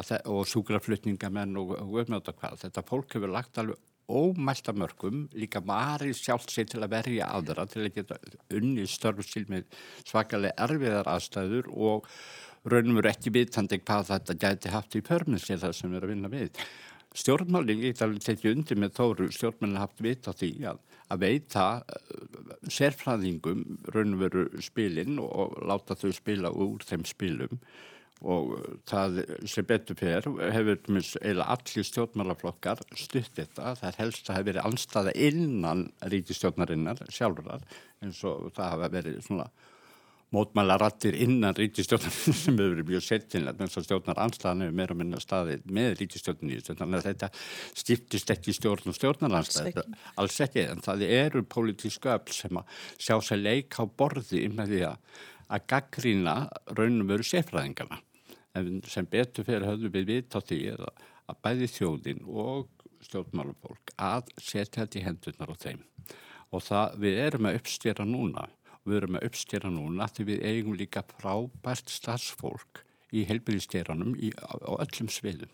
og súgraflutningamenn og umhjóta hvað. Þetta fólk hefur lagt alveg ómælta mörgum, líka margir sjálft sér til að verja aðra, til að geta unni störf síl með svakalega erfiðar aðstæður og raunum eru ekki vitandi hvað þetta gæti haft í pörnum sér það sem erum að vinna við. Stjórnmálinn, ég ætla að tekja undir með þóru, stjórnmálinn haft vita því að, að veita uh, sérfræðingum raunum veru spilinn og láta þau spila úr þeim spilum og það sem betur fyrir hefur eða allir stjórnmálaflokkar stutt þetta, það er helst að hafa verið anstaða innan ríkistjórnarinnar sjálfurar eins og það hafa verið svona mótmæla rattir innan ríkistjórnarinnar sem hefur verið mjög settinlega eins og stjórnar anstaðan hefur meira minna staðið með ríkistjórnarni þannig að þetta stýptist ekki stjórn og stjórnarlandslega alls ekki. En það eru pólitísku öll sem að sjá sér leik á borði með því að að gaggrína raunum veru sefraðingarna en sem betur fyrir höfðu við vit á því að bæði þjóðin og stjórnmálufólk að setja þetta í hendunar á þeim. Og það við erum að uppstýra núna og við erum að uppstýra núna því við eigum líka frábært starfsfólk í helbyrðistýranum á öllum sviðum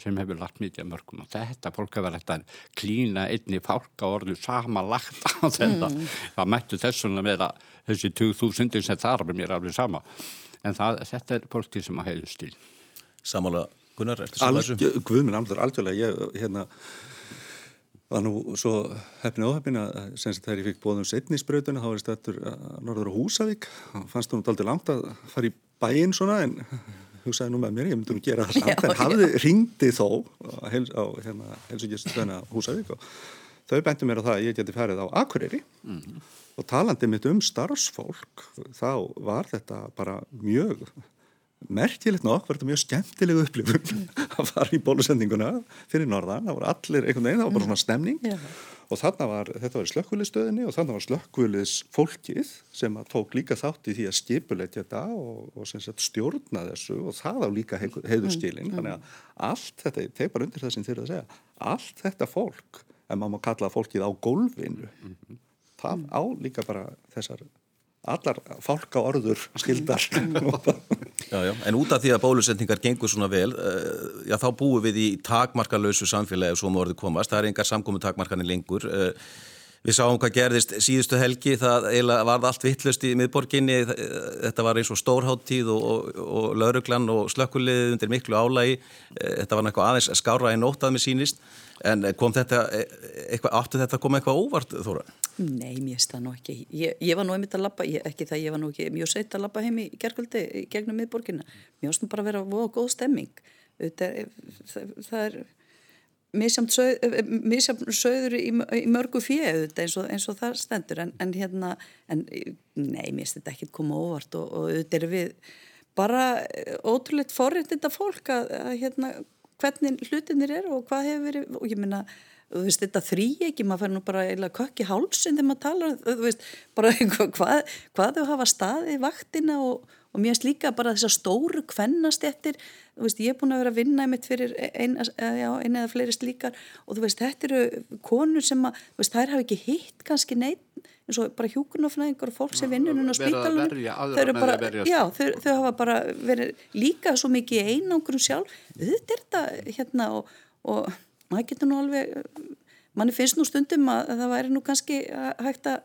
sem hefur lagt mikið mörgum og þetta fólk hefur hægt að klína einni fálka orðu sama lagt á þetta mm. það mættu þessum að vera þessi 2000 sem þar er mér alveg sama en það, þetta er fólki sem að heiðu stíl Samála Gunnar, ertu svo þessu? Guðminn Amður, algjörlega ég, hérna var nú svo hefni óhefni að þegar ég fikk bóðum setnisbrautuna þá var ég stættur norður á Húsavík. Fannst þú nú aldrei langt að fara í bæinn svona en hugsaði nú með mér, ég myndi nú gera það samt. En hafði ringdi þó á hérna, helsugjastöðuna Húsavík og þau bænti mér á það að ég geti ferið á Akureyri. Mm -hmm. og talandi mitt um starfsfólk þá var þetta bara mjög merkilegt nokk, var þetta mjög skemmtilegu upplifun að fara í bólusendinguna fyrir norðan, það voru allir einhvern veginn, það var bara svona stemning. Yeah. og þarna var, þetta var slökkvöliðstöðinni og þarna var slökkvöliðs fólkið sem tók líka þátt í því að skipuleitja þetta og, og sagt, stjórna þessu og það á líka mm, mm. þannig að allt þetta, ég teg bara undir það sem þið er að segja, allt þetta fólk en maður má kalla fólkið á gólfinu mm -hmm. það á líka bara þessar allar fólk á orður skildar já, já. En út af því að bólusendingar gengur svona vel uh, já, þá búum við í takmarkalösu samfélagi sem orður komast, það er engar samkomi takmarkanir lengur. Uh, Við sáum hvað gerðist síðustu helgi, það varð allt vittlust í miðborginni, þetta var eins og stórháttíð og, og, og lauruglan og slökkuliðið undir miklu álægi, eh, þetta var náttúrulega aðeins skára í nótað með sínist, en kom þetta, eh, eitthvað, áttu þetta að koma eitthvað óvart þóra? Nei, mér það nú ekki, ég, ég var nú einmitt að lappa, ekki það, ég var nú ekki mjög seitt að lappa heim í gergöldi gegnum miðborginna, mér nú bara að vera góð stemming, það, það er misjamt söð, söður í, í mörgu fjöðu eins, eins og það stendur. En, en hérna, en nei, mér finnst þetta ekki koma óvart og, og þetta er við bara ótrúleitt forréttinda fólk að, að hérna, hvernig hlutinir eru og hvað hefur verið og ég minna, þú veist, þetta þrý ekki maður fær nú bara eila kökk í hálsin þegar maður tala, þú veist, bara hvað, hvað þau hafa staðið vaktina og og mér finnst líka bara þessar stóru kvennast eftir, þú veist, ég er búin að vera að vinna einmitt fyrir eina ein eða fleiri slíkar og þú veist, þetta eru konur sem að, þú veist, þær hafa ekki hitt kannski neitt, eins og bara hjúkunofnæðingar og fólk sem vinnur núna á spítalunum þau eru bara, já, þau, þau hafa bara verið líka svo mikið einangurum sjálf, þetta er þetta hérna og, og maður getur nú alveg manni finnst nú stundum að það væri nú kannski hægt að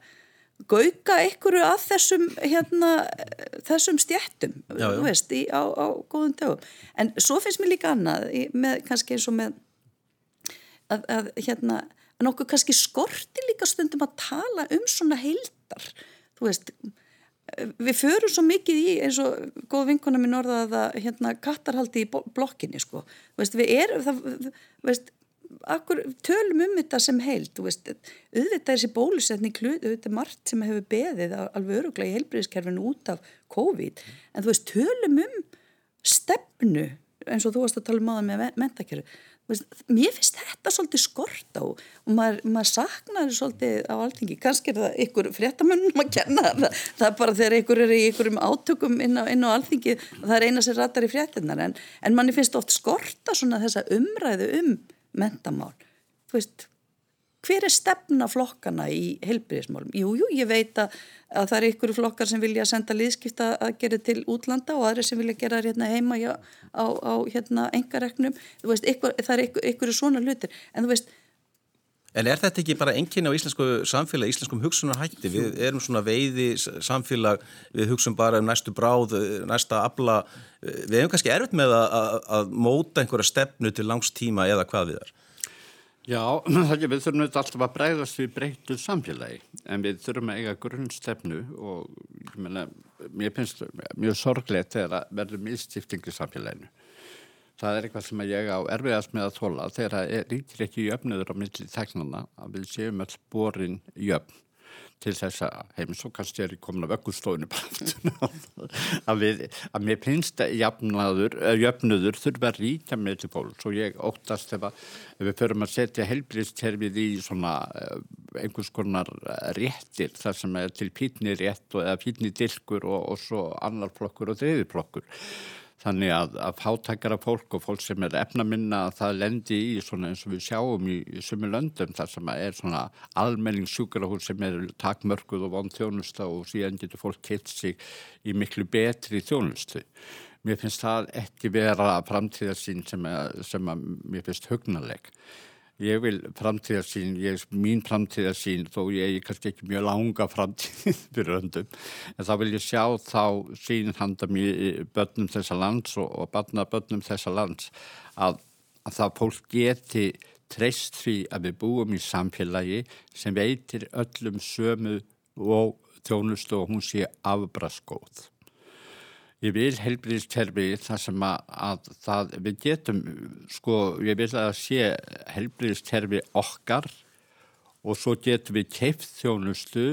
gauka einhverju að þessum hérna, þessum stjættum veist, í, á, á góðum dögum. En svo finnst mér líka annað með, kannski eins og með að, að hérna nokkuð kannski skorti líka stundum að tala um svona heildar þú veist. Við förum svo mikið í eins og góð vinkona minn orðaða hérna kattarhaldi í blokkinni sko. Veist, við erum það veist akkur tölum um þetta sem heilt, veist, auðvitað er þessi bólusetning auðvitað margt sem hefur beðið alveg öruglega í heilbriðiskerfinu út af COVID, en þú veist, tölum um stefnu, eins og þú varst að tala um aðan með mentakerfi, mér finnst þetta svolítið skort á og maður, maður saknar svolítið á alltingi, kannski er það ykkur fréttamönnum að kenna það, það er bara þegar ykkur er í ykkurum átökum inn á, á alltingi, það er eina sem ratar í fréttinnar en, en manni finnst oft skorta svona þessa umræðu um mentamál. Þú veist, hver er stefna flokkana í helbriðismálum? Jú, jú, ég veit að, að það er ykkur flokkar sem vilja senda liðskipta að gera til útlanda og aðri sem vilja gera hérna heima já, á, á hérna engareknum. Þú veist, ykkur, það er ykkur, ykkur svona lutir. En þú veist, En er þetta ekki bara enginn á íslensku samfélag, íslenskum hugsunarhætti? Við erum svona veiði samfélag, við hugsun bara um næstu bráð, næsta abla. Við hefum kannski erfitt með að, að, að móta einhverja stefnu til langs tíma eða hvað við er. Já, við þurfum alltaf að bregðast við breyttu samfélagi, en við þurfum að eiga grunnstefnu og ég menna, mér finnst mjög sorglegt þegar að verður miðstifting í samfélaginu það er eitthvað sem ég á erfiðast með að þóla þegar það ríkir ekki jöfnuður á milli þegnana að við séum alls borin jöfn til þess að heimis og kannski er ég komin að vöggustóinu að, að mér finnst að jöfnuður þurfa að ríkja með til fólks og ég óttast ef, að, ef við förum að setja helbriðsterfið í svona eh, einhvers konar réttir þar sem er til pítni rétt og, eða pítni dilkur og, og svo annar flokkur og þriði flokkur Þannig að, að fátækara fólk og fólk sem er efnaminna það lendi í svona eins og við sjáum í, í sumi löndum þar sem er svona almenningssjúkarahúr sem er takmörkuð og von þjónusta og síðan getur fólk keitt sig í miklu betri þjónustu. Mér finnst það ekki vera framtíðarsýn sem, sem að mér finnst hugnaleg. Ég vil framtíðarsýn, ég, mín framtíðarsýn, þó ég er kannski ekki mjög langa framtíð fyrir öndum, en þá vil ég sjá þá sín handa mér börnum þessa lands og, og barna börnum þessa lands að, að það fólk geti treyst því að við búum í samfélagi sem veitir öllum sömu og þjónustu og hún sé afbraskóð. Ég vil helbriðskerfi þar sem að, að það, við getum, sko, ég vil að sé helbriðskerfi okkar og svo getum við keift þjónustu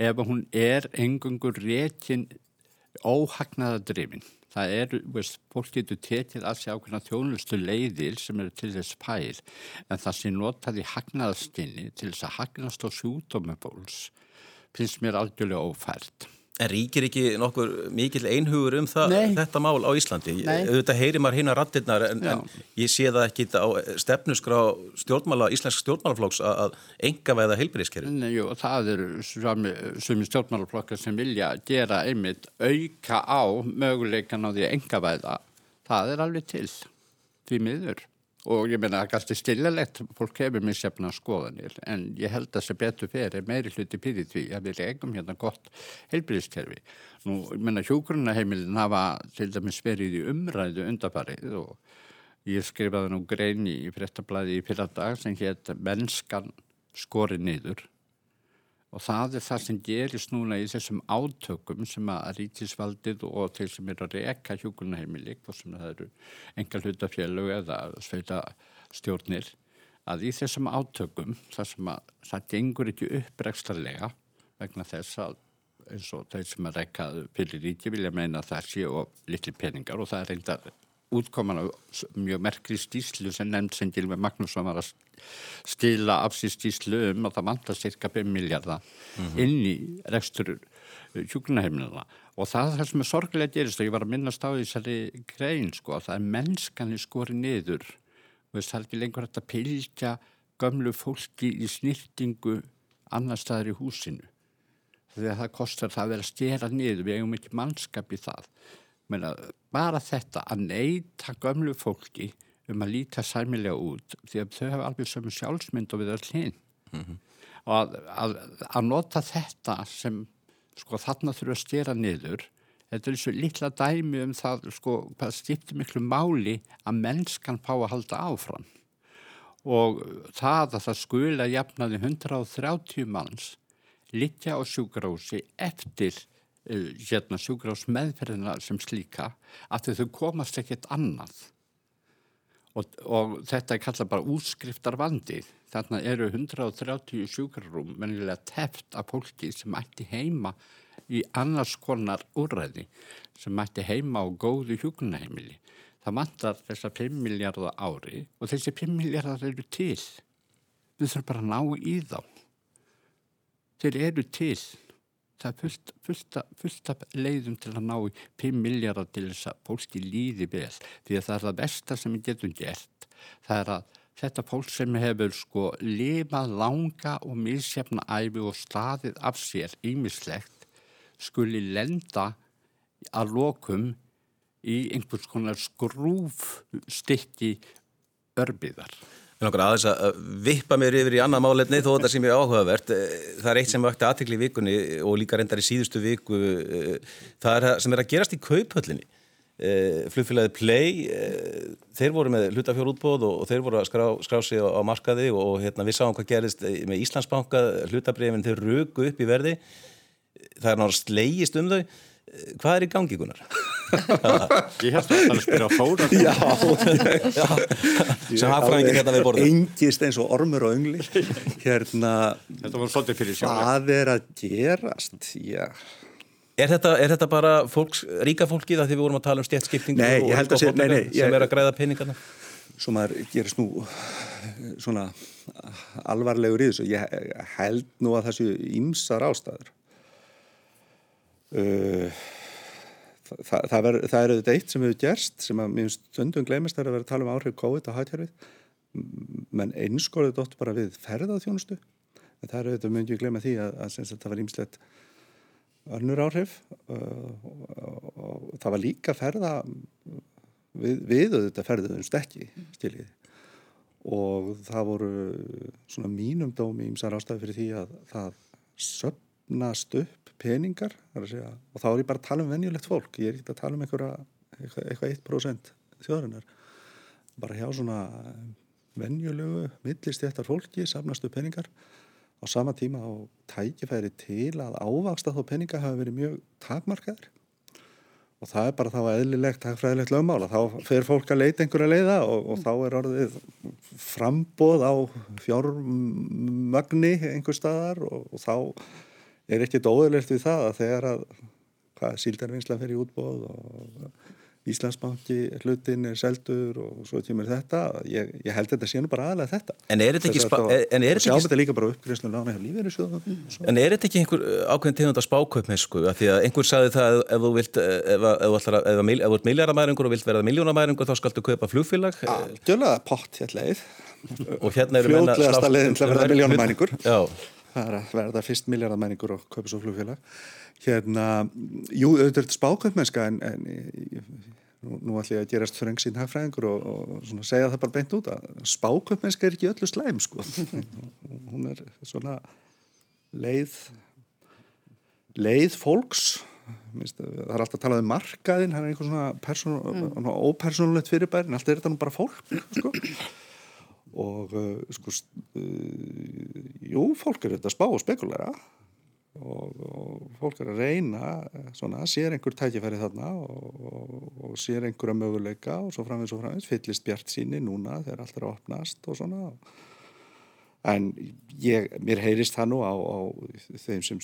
ef hún er engungur réttin óhagnaða drifin. Það er, veist, fólk getur tekið að sé ákveðna þjónustu leiðir sem eru til þess pæl en það sem notaði hagnaðastinni til þess að hagnast á sjúdómið fólks finnst mér algjörlega ófært. En ríkir ekki nokkur mikil einhugur um það, þetta mál á Íslandi? Þetta heyrir maður hinn að rattirnar en, en ég sé það ekki á stefnusgrá stjórnmála, íslensk stjórnmálaflokks að enga veiða heilbyrðiskerri. Jú, það eru svömi stjórnmálaflokkar sem vilja gera einmitt auka á möguleikan á því enga veiða. Það er alveg til því miður og ég meina kannski stillalegt. Fólk hefur missjafna skoðanir. En ég held að það sé betur fyrir meiri hluti fyrir því að við legum hérna gott heilbyrðiskerfi. Nú, ég meina hjógrunaheimilin hafa til dæmis verið í umræðu undarfarið og ég skrifaði nú grein í frettablaði í fyrra dag sem hétt mennskan skori niður og það er það sem gerist núna í þessum átökum sem að rítisvaldið og þeir sem eru að reka hjókunarheimili, hvað sem það eru engal hlutafélög eða sveita stjórnir að í þessum átökum þar sem að það gengur ekki upprækstarlega vegna þess að eins og þeir sem að rekka fyrir ríki vilja meina að það sé og litli peningar og það er reynda útkoman á mjög merkri stíslu sem nefnd sem Gilvi Magnússon var að stila af sér stíslu um að það vantar cirka 5 miljardar mm -hmm. inn í rekstur hjúknaheimilina og það er það sem er sorglega gerist og ég var að minnast á þessari grein sko að það er mennskanli skori niður og það er ekki lengur hægt að pilja gömlu fólki í snýrtingu annar staðar í húsinu að það kostar það að vera stjera niður, við eigum ekki mannskap í það. Meina, bara þetta að neyta gömlu fólki um að líta sæmilega út því að þau hafa alveg sömu sjálfsmynd og við öll hinn. Mm -hmm. Og að, að, að nota þetta sem sko þarna þurfa að stjera niður, þetta er eins og litla dæmi um það sko hvað stýptir miklu máli að mennskan fá að halda áfram. Og það að það skula jafnaði 130 manns liggja á sjúgrási eftir hérna, sjúgrás meðferðina sem slíka að þau komast ekkert annað. Og, og þetta er kallað bara útskriftar vandi þarna eru 130 sjúgrarúm menilega teft af fólki sem ætti heima í annars konar úrræði sem ætti heima á góðu hjúkunaheimili það vantar þessar 5 miljardar ári og þessi 5 miljardar eru til. Við þurfum bara að ná í þá. Þeir eru til það er fullt, fullt, fullt af leiðum til að ná í 5 miljardar til þess að fólki líði vel því að það er það besta sem við getum gert. Það er að þetta fólk sem hefur sko lifað langa og milsjafna æfi og staðið af sér ímislegt skuli lenda að lokum í einhvers konar skrúfstykki örbyðar Ég langar aðeins að vippa mér yfir í annað máletni þó þetta sem ég áhugavert. Það er eitt sem vakti aðtikli í vikunni og líka reyndar í síðustu viku. Það er það sem er að gerast í kauphöllinni. Flugfélagið Play, þeir voru með hlutafjórútbóð og þeir voru að skrá, skrá sig á markaði og hérna, við sáum hvað gerist með Íslandsbanka, hlutabrifin þeir rögu upp í verði. Það er náttúrulega slegist um þau. Hvað er í gangi, Gunnar? Ég held að það er að spyrja fóra Já, sem hafðræðingin hérna við borðum Engist eins og ormur og öngli Hérna Þetta var svolítið fyrir sjálf Hvað er að gerast? Já Er þetta, er þetta bara fólks, ríka fólkið að því við vorum að tala um stjætskiptingu og fólk sem ég, er að græða peningarna? Svo maður gerist nú svona alvarlegur í þessu. Ég held nú að þessu ímsar ástæður. Uh, það, það, ver, það er auðvitað eitt sem hefur gerst sem að mér stundum glemist er að vera að tala um áhrif COVID á hætjarfið menn einskorðið dótt bara við ferðaðþjónustu það er auðvitað mjög ekki glema því að, að, að það var ímslegt önnur áhrif. Uh, og, og það var líka ferða við, við auðvitað ferðuðum stekki stiljið og það voru svona mínum dómi ímsar ástæði fyrir því að það söpnast upp peningar segja, og þá er ég bara að tala um venjulegt fólk. Ég er ekki að tala um einhverja eitthvað 1% þjóðarinnar. Bara hjá svona venjulegu millistjættar fólki samnastu peningar. Á sama tíma á tækifæri til að ávaksta þó peninga hafa verið mjög takmarkaður og það er bara þá eðlilegt takfræðilegt lögmála, þá fer fólk að leita einhverja leiða og, og þá er orðið frambóð á fjármagni einhver staðar og, og þá er ekkert óðurlegt við það að þegar að hvað síldarvinnsla fer í útbóð og Íslandsbanki hlutin er seldur og svo tímur þetta ég, ég held þetta sé nú bara aðalega þetta. En er þetta ekki er þetta ekki líka bara uppgriðslu En er þetta ekki einhver uh, ákveðin tegund að spákaup með sko, því að einhver sagði það ef þú vilt ef þú ert miljardamæringur og vilt verða miljónamæringur þá skaldu kaupa flugfélag Algjörlega pott hérna leið. hérna Fljóðlegasta leiðin til að verða miljónamæringur það er að verða fyrst miljardamæningur og kaupa svo flugfélag. Hérna, jú, auðvitað er þetta spákaupmennska en, en nú, nú ætlum ég að gerast þröngsinn hagfræðingur og, og segja það bara beint út að spákaupmennska er ekki öllu slæm sko. Hún er svona leið leið fólks. Minnst, það er alltaf að tala um markaðin það er einhvern svona, person, mm. fyrirbæri en alltaf er þetta nú bara fólk sko og uh, sko uh, jú, fólk er þetta spá og spekulæra og, og fólk er að reyna svona, sér einhver tækifæri þarna og, og, og sér einhverja möguleika og svo framins og framins, fyllist bjart síni núna þegar allt er að opnast og svona en ég, mér heyrist það nú á, á þeim sem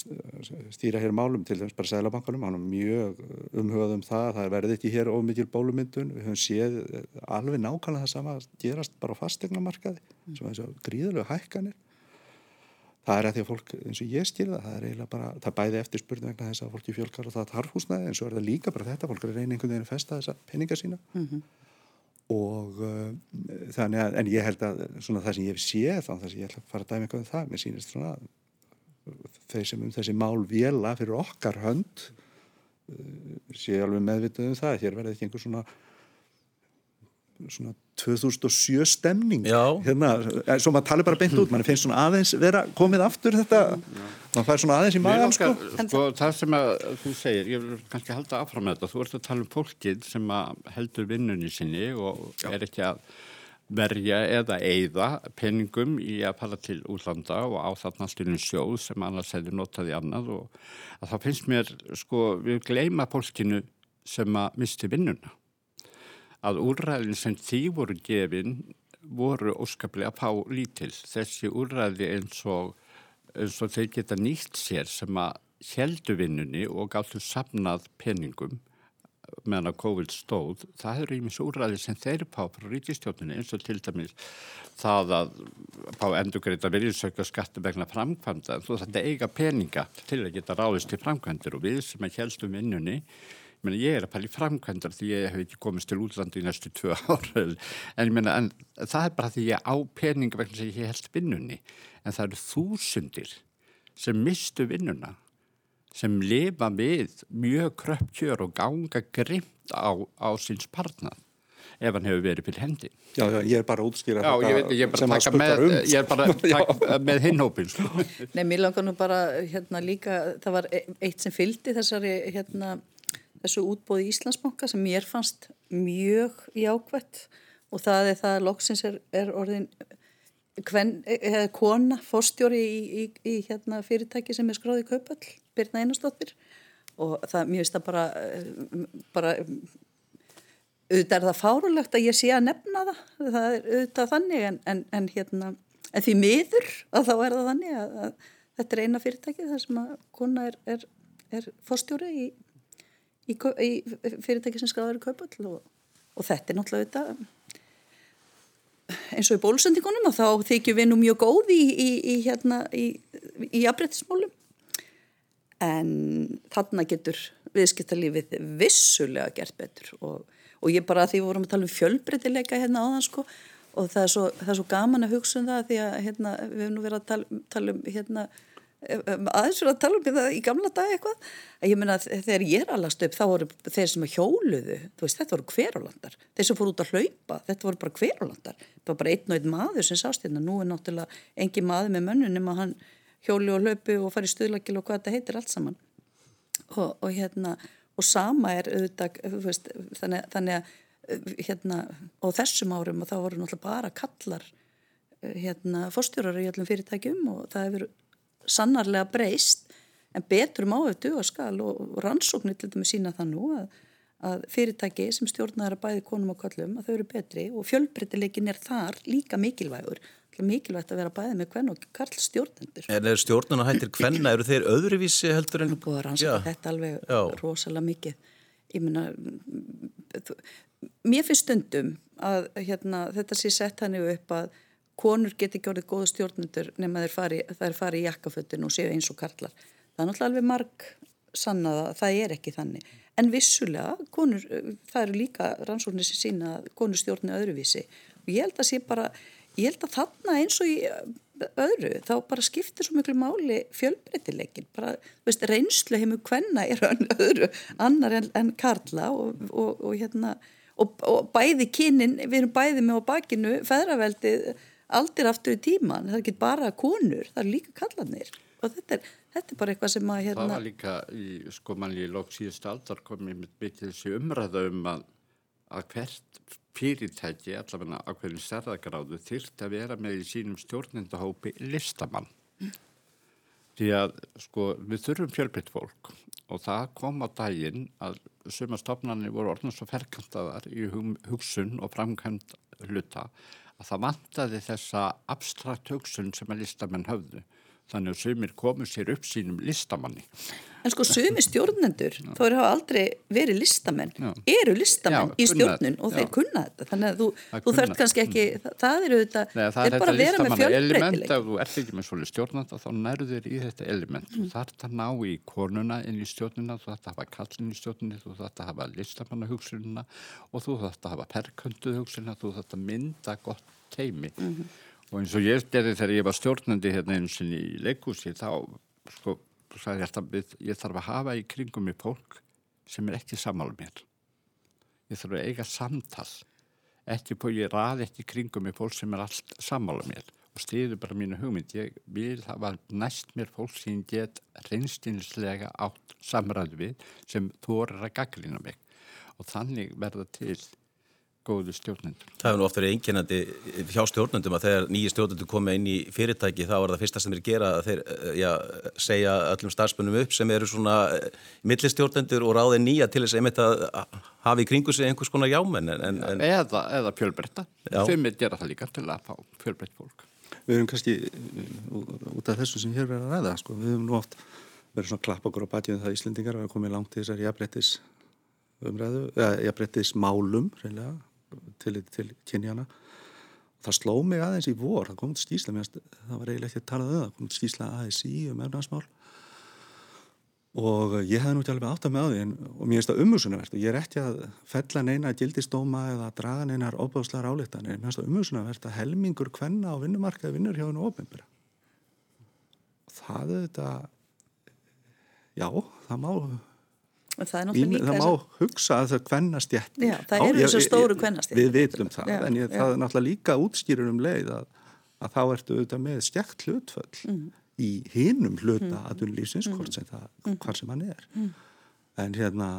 stýra hér málum til þess bara sælabankanum, hann er mjög umhugað um það, það verði ekki hér ómikið bólumyndun, við höfum séð alveg nákvæmlega það sama að gerast bara á fastegnamarkaði, mm. sem er þessu gríðulegu hækkanir það er að því að fólk, eins og ég skilða það er eiginlega bara, það bæði eftir spurning vegna þess að fólki fjölkar og það tarf húsnaði en svo er það líka bara þetta, fólk er að reyna einhvern veginn að festa þessa peninga sína mm -hmm. Og uh, þannig að, en ég held að svona það sem ég hef séð þess að ég ætla að fara að dæmi eitthvað um það, mér sýnist svona þeir sem um þessi mál vela fyrir okkar hönd uh, sé alveg meðvitað um það, hér verði ekki einhver svona svona 2007 stemning. Hérna, eh, svo maður tala bara beint út mann finnst svona aðeins vera komið aftur þetta, maður fær svona aðeins í maður sko. sko, það sem að þú segir ég vil kannski halda affram með þetta. Þú ert að tala um fólkið sem heldur vinnunni sinni og Já. er ekki að verja eða eigða peningum í að fara til útlanda og á þarna styrnum sjóð sem annars hefur notað í annað og að það finnst mér sko við gleima fólkinu sem að misti vinnuna að úrræðin sem því voru gefin voru óskaplega fá lítil. Þessi úrræði eins og, eins og þeir geta nýtt sér sem að heldu vinnunni og gáttu samnað peningum meðan að COVID stóð, það eru ímis úrræði sem þeir pá frá ríkistjóninni eins og til dæmis það að pá endurgreita virðsökja skattu vegna framkvæmda, þú þetta eiga peninga til að geta ráðist til framkvæmdir og við sem að heldum vinnunni Meni, ég er að pæla í framkvæmdar því ég hef ekki komist til útlandi í næstu tvö ára en, meni, en það er bara því ég á peninga vegna sem ég held vinnunni en það eru þúsundir sem mistu vinnuna sem lifa við mjög kröpkjör og ganga grimt á, á síns parnað ef hann hefur verið fyrir hendi. Já, já, ég er bara að útskýra já, þetta ég, ég sem að spurta um. Ég er bara taka með hinnhópin. Sko. Nei, mér langar nú bara hérna líka, það var e- eitt sem fyldi þessari hérna þessu útbóði Íslandsbanka sem mér fannst mjög jákvætt og það er það að loksins er, er orðin eða kona fórstjóri í, í, í hérna, fyrirtæki sem er skráðið kaupall, Birna Einarstóttir og það, mér finnst það bara bara auðvitað er það fárulegt að ég sé að nefna það, það er auðvitað þannig en, en, en hérna, en því miður að þá er það þannig að, að þetta er eina fyrirtæki þar sem að kona er, er, er fórstjóri í í, í fyrirtæki sem skráður í kaupall og, og þetta er náttúrulega þetta eins og í bólusendingunum og þá þykjum við nú mjög góð í, í, í hérna í afbreytismálum en þarna getur viðskiptarlífið vissulega gert betur. Og, og ég bara því vorum að tala um fjölbreytileika hérna áðan sko og það er svo, það er svo gaman að hugsa um það því að hérna, við hefum nú verið að tala, tala um hérna aðeins fyrir að tala um það í gamla dag eitthvað. Að ég menna þegar ég er allast upp þá voru þeir sem hjóluðu veist, þetta voru hverjólandar, þeir sem fór út að hlaupa þetta voru bara hverjólandar það var bara einn og einn maður sem sást hérna. Nú er náttúrulega engi maður með mönnunum að hann hjólu og hlaupu og fari stuðlagil og hvað þetta heitir allt saman. Og, og hérna og sama er auðvitað veist, þannig, þannig að hérna á þessum árum og þá voru náttúrulega bara kallar hérna fórstjórar í allum fyrirtækjum og það hefur sannarlega breyst en betur má við dugaskal og rannsóknir til dæmi sína það nú að, að fyrirtæki sem stjórnar að bæði konum og kallum að þau eru betri og fjölbreytileikin er þar líka mikilvægur. Mikilvægt að vera bæði með hvern og karl stjórnendur En er stjórnuna hættir hvenna, eru þeir öðruvísi heldur en... Búið að rannsaka þetta alveg Já. rosalega mikið. Ég meina mér finnst stundum að hérna, þetta sé sett hannu upp að konur geti ekki orðið góða stjórnendur nema þeir fari, fari í jakkafötun og séu eins og karlar. Það er náttúrulega alveg marg sannaða, það er ekki þannig. En vissulega, konur, það eru líka rannsóknir sem sína að konur stjórni öðruvísi og ég held að sé bara, ég held að þarna eins og í öðru, þá bara skiptir svo miklu máli fjölbreytileikin, bara, veist, reynslu heimur hvenna er öðru annar en, en karla og, og, og hérna, og, og bæði kynin, við erum bæði með á bakinu, feðraveldið aldir aftur í tíman, það er ekki bara konur, það er líka kallanir og þetta er, þetta er bara eitthvað sem að hérna... Það var líka í sko manni í lóksíðust aldar komið með byttið þessi umræða um að, að hvert fyrirtæki, allavega á hverjum stærðagráðu þyrrt að vera með í sínum stjórnendahópi listamann mm. Því að sko við þurfum fjölbreytt fólk og það kom á daginn að suma stofnarnir voru orðin svo ferkantaðar í hugsun og framkvæmt hluta að það vantaði þessa abstrakt hugsun sem að listamenn höfðu. Þannig að sumir komu sér upp sínum listamanni. En sko sumi stjórnendur, þá eru hafa aldrei verið listamenn, já. eru listamenn já, í stjórnun og þeir já. kunna þetta. Þannig að þú, þú þarf kannski ekki, það, það eru þetta, þeir bara vera með fjölbreytileg. Ef þú ert ekki með svolítið stjórnanda þá nærður þér í þetta element. Mm. Þú þarf að ná í konuna inn í stjórnuna, þú þarf að hafa kallin í stjórnunni, þú þarf að hafa listamannahugsununa og þú þarf að hafa perkönduhugsununa, þú þarf að mynda gott teimi. Mm -hmm og eins og ég gerði þegar ég var stjórnandi hérna eins og í leikúsi þá sko, sagði ég alltaf ég þarf að hafa í kringum í fólk sem er ekki samála mér. Ég þarf að eiga samtal. Ekki på ég raði ekki kringum í fólk sem er allt samála mér. Og stiður bara mínu hugmynd. Ég vil hafa næst mér fólk sem get reynstinslega átt samræðu við sem þú orður að gaglina mig. Og þannig verða til góðu stjórnendur. Það hefur nú oft verið einkennandi hjá stjórnendum að þegar nýji stjórnendur koma inn í fyrirtæki þá er það fyrsta sem þeir gera að þeir eh, já, segja öllum starfsbunum upp sem eru svona eh, millistjórnendur og ráði nýja til þess að einmitt að hafa í kringu sig einhvers konar jámenn. En, en... Eða, eða fjölbreytta. Þeim er gera það líka til að fá fjölbreytt fólk. Við erum kannski út af þessu sem hér verður að ræða, sko. við hefum nú oft verið svona klapp okkur á batjum það Íslendingar við komum langt í þessar jafnbrettis umræðu, eða jafnbrettis málum reynilega til, til kynjana það sló mig aðeins í vor það kom til skýsla, það var eiginlega ekki að tala um það kom til skýsla aðeins í um efnarsmál og ég hef nú til alveg átt að með á því en, og mér finnst það umhugsunarvert og ég er ekki að fella neina gildistóma eða draga neinar óbáðslar álíktan en mér finnst það umhugsunarvert að helmingur kvenna á vinnumarkaði vinnur hjá hennu ofnbjörn það er þetta já, það má það, það má hugsa að það kvennast jætt það eru þessu stóru kvennast við vitum það, já, en ég, það er náttúrulega líka útskýrur um leið að, að þá ertu auðvitað með stjækt hlutföll mm. í hinum hluta mm. aðunlýfsins hvort sem það, mm. hvar sem hann er mm. en hérna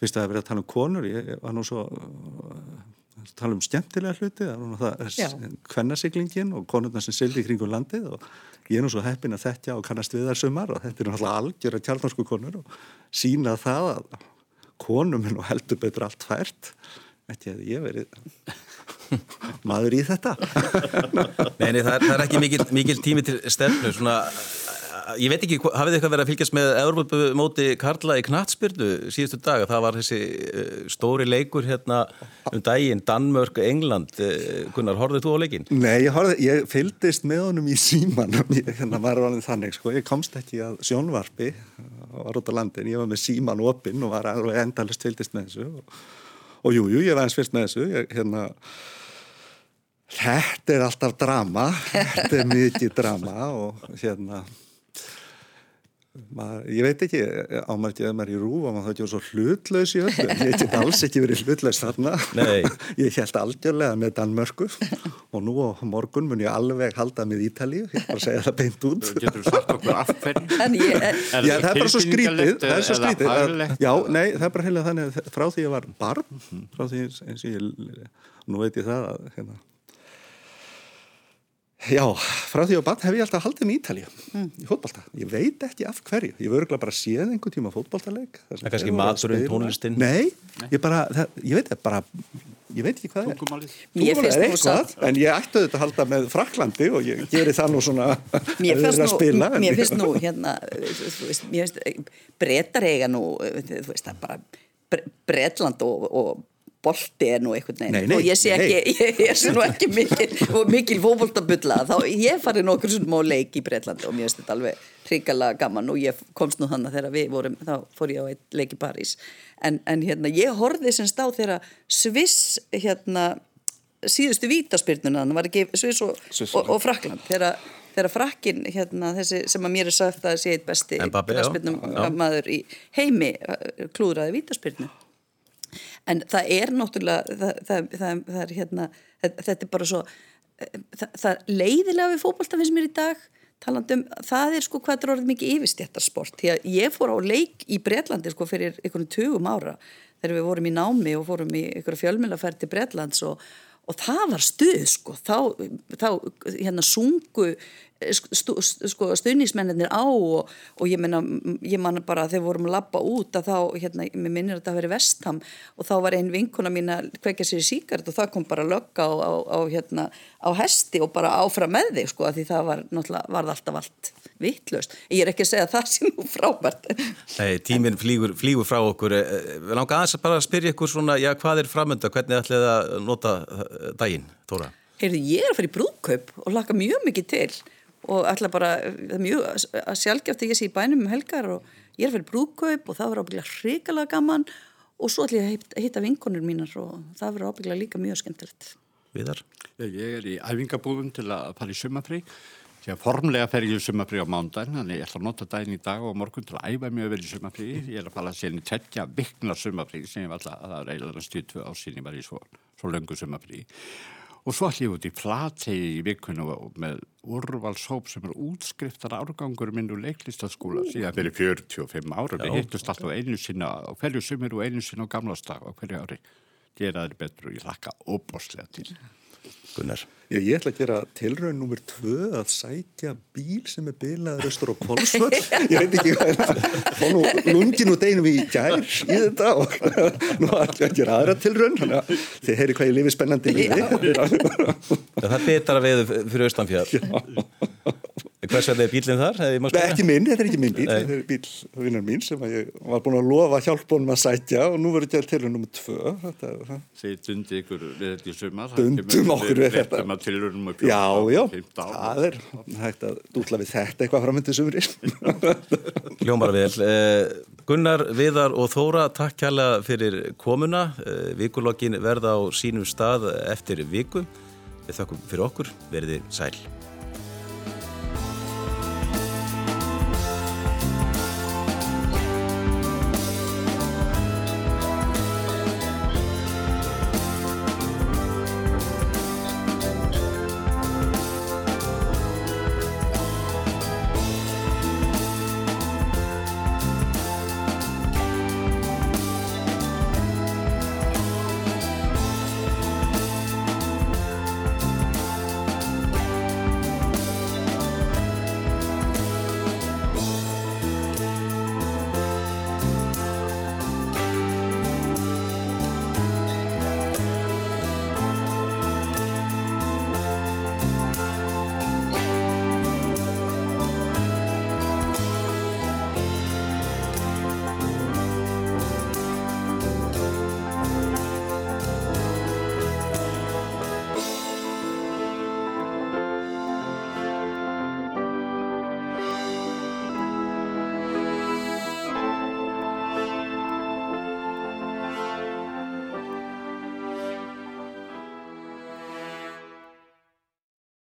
fyrst að það verið að tala um konur ég var nú svo tala um skemmtilega hluti það er kvennasiklingin og konurna sem sildi kringum landið og ég er nú svo heppin að þetta og kannast við þar sumar og þetta er náttúrulega algjör að tjálnarsku konur og sína það að konum er nú heldur betur allt fært. Þetta er ég verið maður í þetta. Nei, nei það, er, það er ekki mikil, mikil tími til stefnu svona ég veit ekki, hafið eitthvað verið að fylgjast með Európa-móti Karla í Knatsbyrnu síðustu dag, það var þessi uh, stóri leikur hérna um daginn Danmörk, England uh, Gunnar, horfið þú á leikin? Nei, ég, horfði, ég fylgdist með honum í síman hérna var hann þannig, sko, ég komst ekki að sjónvarpi á landin, ég var með síman opinn og var alveg endalist fylgdist með þessu. Og, og jú, jú, ég var eins fyrst með þessu. Ég, hérna Þetta er alltaf drama, þetta er mikið drama og hérna Maður, ég veit ekki, ámar ekki að maður er í rúf og maður þá ekki verið svo hlutlaus í öllu? Ég get alls ekki verið hlutlaus þarna. Ég held algjörlega með Danmörku. Og nú á morgun mun ég alveg halda með Ítalíu. Ég bara segja það beint út. Getur þú sagt okkur af hverju? Já, það er bara svo skrítið það er svo skrítið að, Já, nei, það er bara heila þannig frá því ég var barn frá því eins og ég nú veit ég það að hérna Já, frá því á bann hef ég alltaf haldið með Ítalið mm. í fótballta. Ég veit ekki af hverju. Ég voru bara séð einhver tíma fótballtaleik. Það er kannski maturinn, tónlistinn? Nei, ég bara, það, ég veit ekki bara, ég veit ekki hvað það er. Mér finnst það eitthvað, en ég ætti auðvitað að halda með Fraklandi og ég geri það nú svona að vera að spila. Mér finnst nú, hérna, þú veist, mér finnst, breytar eiga nú, þú veist, það er bara Breitland og, og bolti er nú einhvern veginn. Og ég sé ekki, ég, ég sé nú ekki mikil, mikil fókbóltabulla þá ég farið nokkur svona á leik í Breitlandi og mér finnst þetta alveg hrikalega gaman. Og ég komst nú þannig þegar við vorum þá fór ég á eitt leik í París. En, en hérna ég horfið semst á þegar Sviss hérna síðustu vítaspyrnuna þannig var ekki Sviss og, og, og Frakland þegar þegar frakkin hérna þessi sem að mér er sagt að sé eitt besti maður í heimi klúðraði vítaspyrnu en það er náttúrulega það, það, það, það er hérna þetta er bara svo það leiðilega við fókbalta finnst mér í dag talandum, það er sko hvað er orðið mikið yfirstjættarsport, því að ég fór á leik í Breitlandi sko fyrir einhvern tugum ára þegar við vorum í námi og fórum í einhverja fjölmjölaferð til Breitlands og, og það var stuð sko. Þá, þá hérna sungu stu, sko, stuðnismennir á og, og ég menna, ég man bara þegar vorum að lappa út að þá, hérna, mér minnir að þetta að vera vestam og þá var einn vinkuna mín að kvekja sér í síkart og það kom bara lögga á, á, á, hérna, á hesti og bara áfram með þig, sko, því það var náttúrulega, var alltaf allt vittlust. Ég er ekki að segja að það sé nú frábært. Nei, tíminn flýgur, flýgur frá okkur. Við langar aðeins að bara spyrja ykkur svona, já, hvað er framönda, hvernig ætlið að nota daginn, Tóra? Heyrðu, ég er að fara í brúðkaup og laka mjög mikið til og ætla bara, það er mjög að sjálfgjátt að ég sé í bænum um helgar og ég er að fara í brúðkaup og það verður ábygglega hrikalega gaman og svo ætla ég að hitta vinkonur mínar og það verður ábygglega líka mjög skemmtilegt. Viðar? Ég er í æfingabúðum til að fara í sumafrí því að formlega fer ég í sumafrí á mándagin þannig ég ætla að nota daginn í dag og morgun til að æfa mjög vel í sumafrí ég er að fara að sérni tekja vikna sumafrí sem ég var alltaf að og svo ætlum ég út í flategi í vikunum með úrvalshóp sem er útskriftar árgangur minn úr leiklistaskóla síðan fyrir 45 ára við hittust alltaf einu sinna á hverju sumir og einu sinna á gamlastag á hverju ári. Gera þeir betur og ég lakka óbáslega til Gunnar Ég, ég ætla að gera tilraun nummer tvö að sætja bíl sem er bilaður austur á Kolsvöld. Ég veit ekki hvað er það. Nú lungin og deginum í gær í þetta og nú ætla ég að gera aðra tilraun. Þannig að þið heyri hvað ég lifi spennandi lífi. Það er betra við fyrir austanfjör. Hvers vegna er bílinn þar? Nei, ekki minn, þetta er ekki minn bíl. Nei. Þetta er bíl vinnar mín sem ég var búin að lofa hjálpunum að sætja og nú verður þetta tilraun nummer tvö. Þið dundi ykkur við þetta í sumar. Dundum okkur við þetta með Já, já, það er hægt að dútla við þetta eitthvað framöndið sumri Hljómar vel Gunnar, Viðar og Þóra takk kærlega fyrir komuna Vikulokkin verða á sínum stað eftir viku Við þakkum fyrir okkur, verðið sæl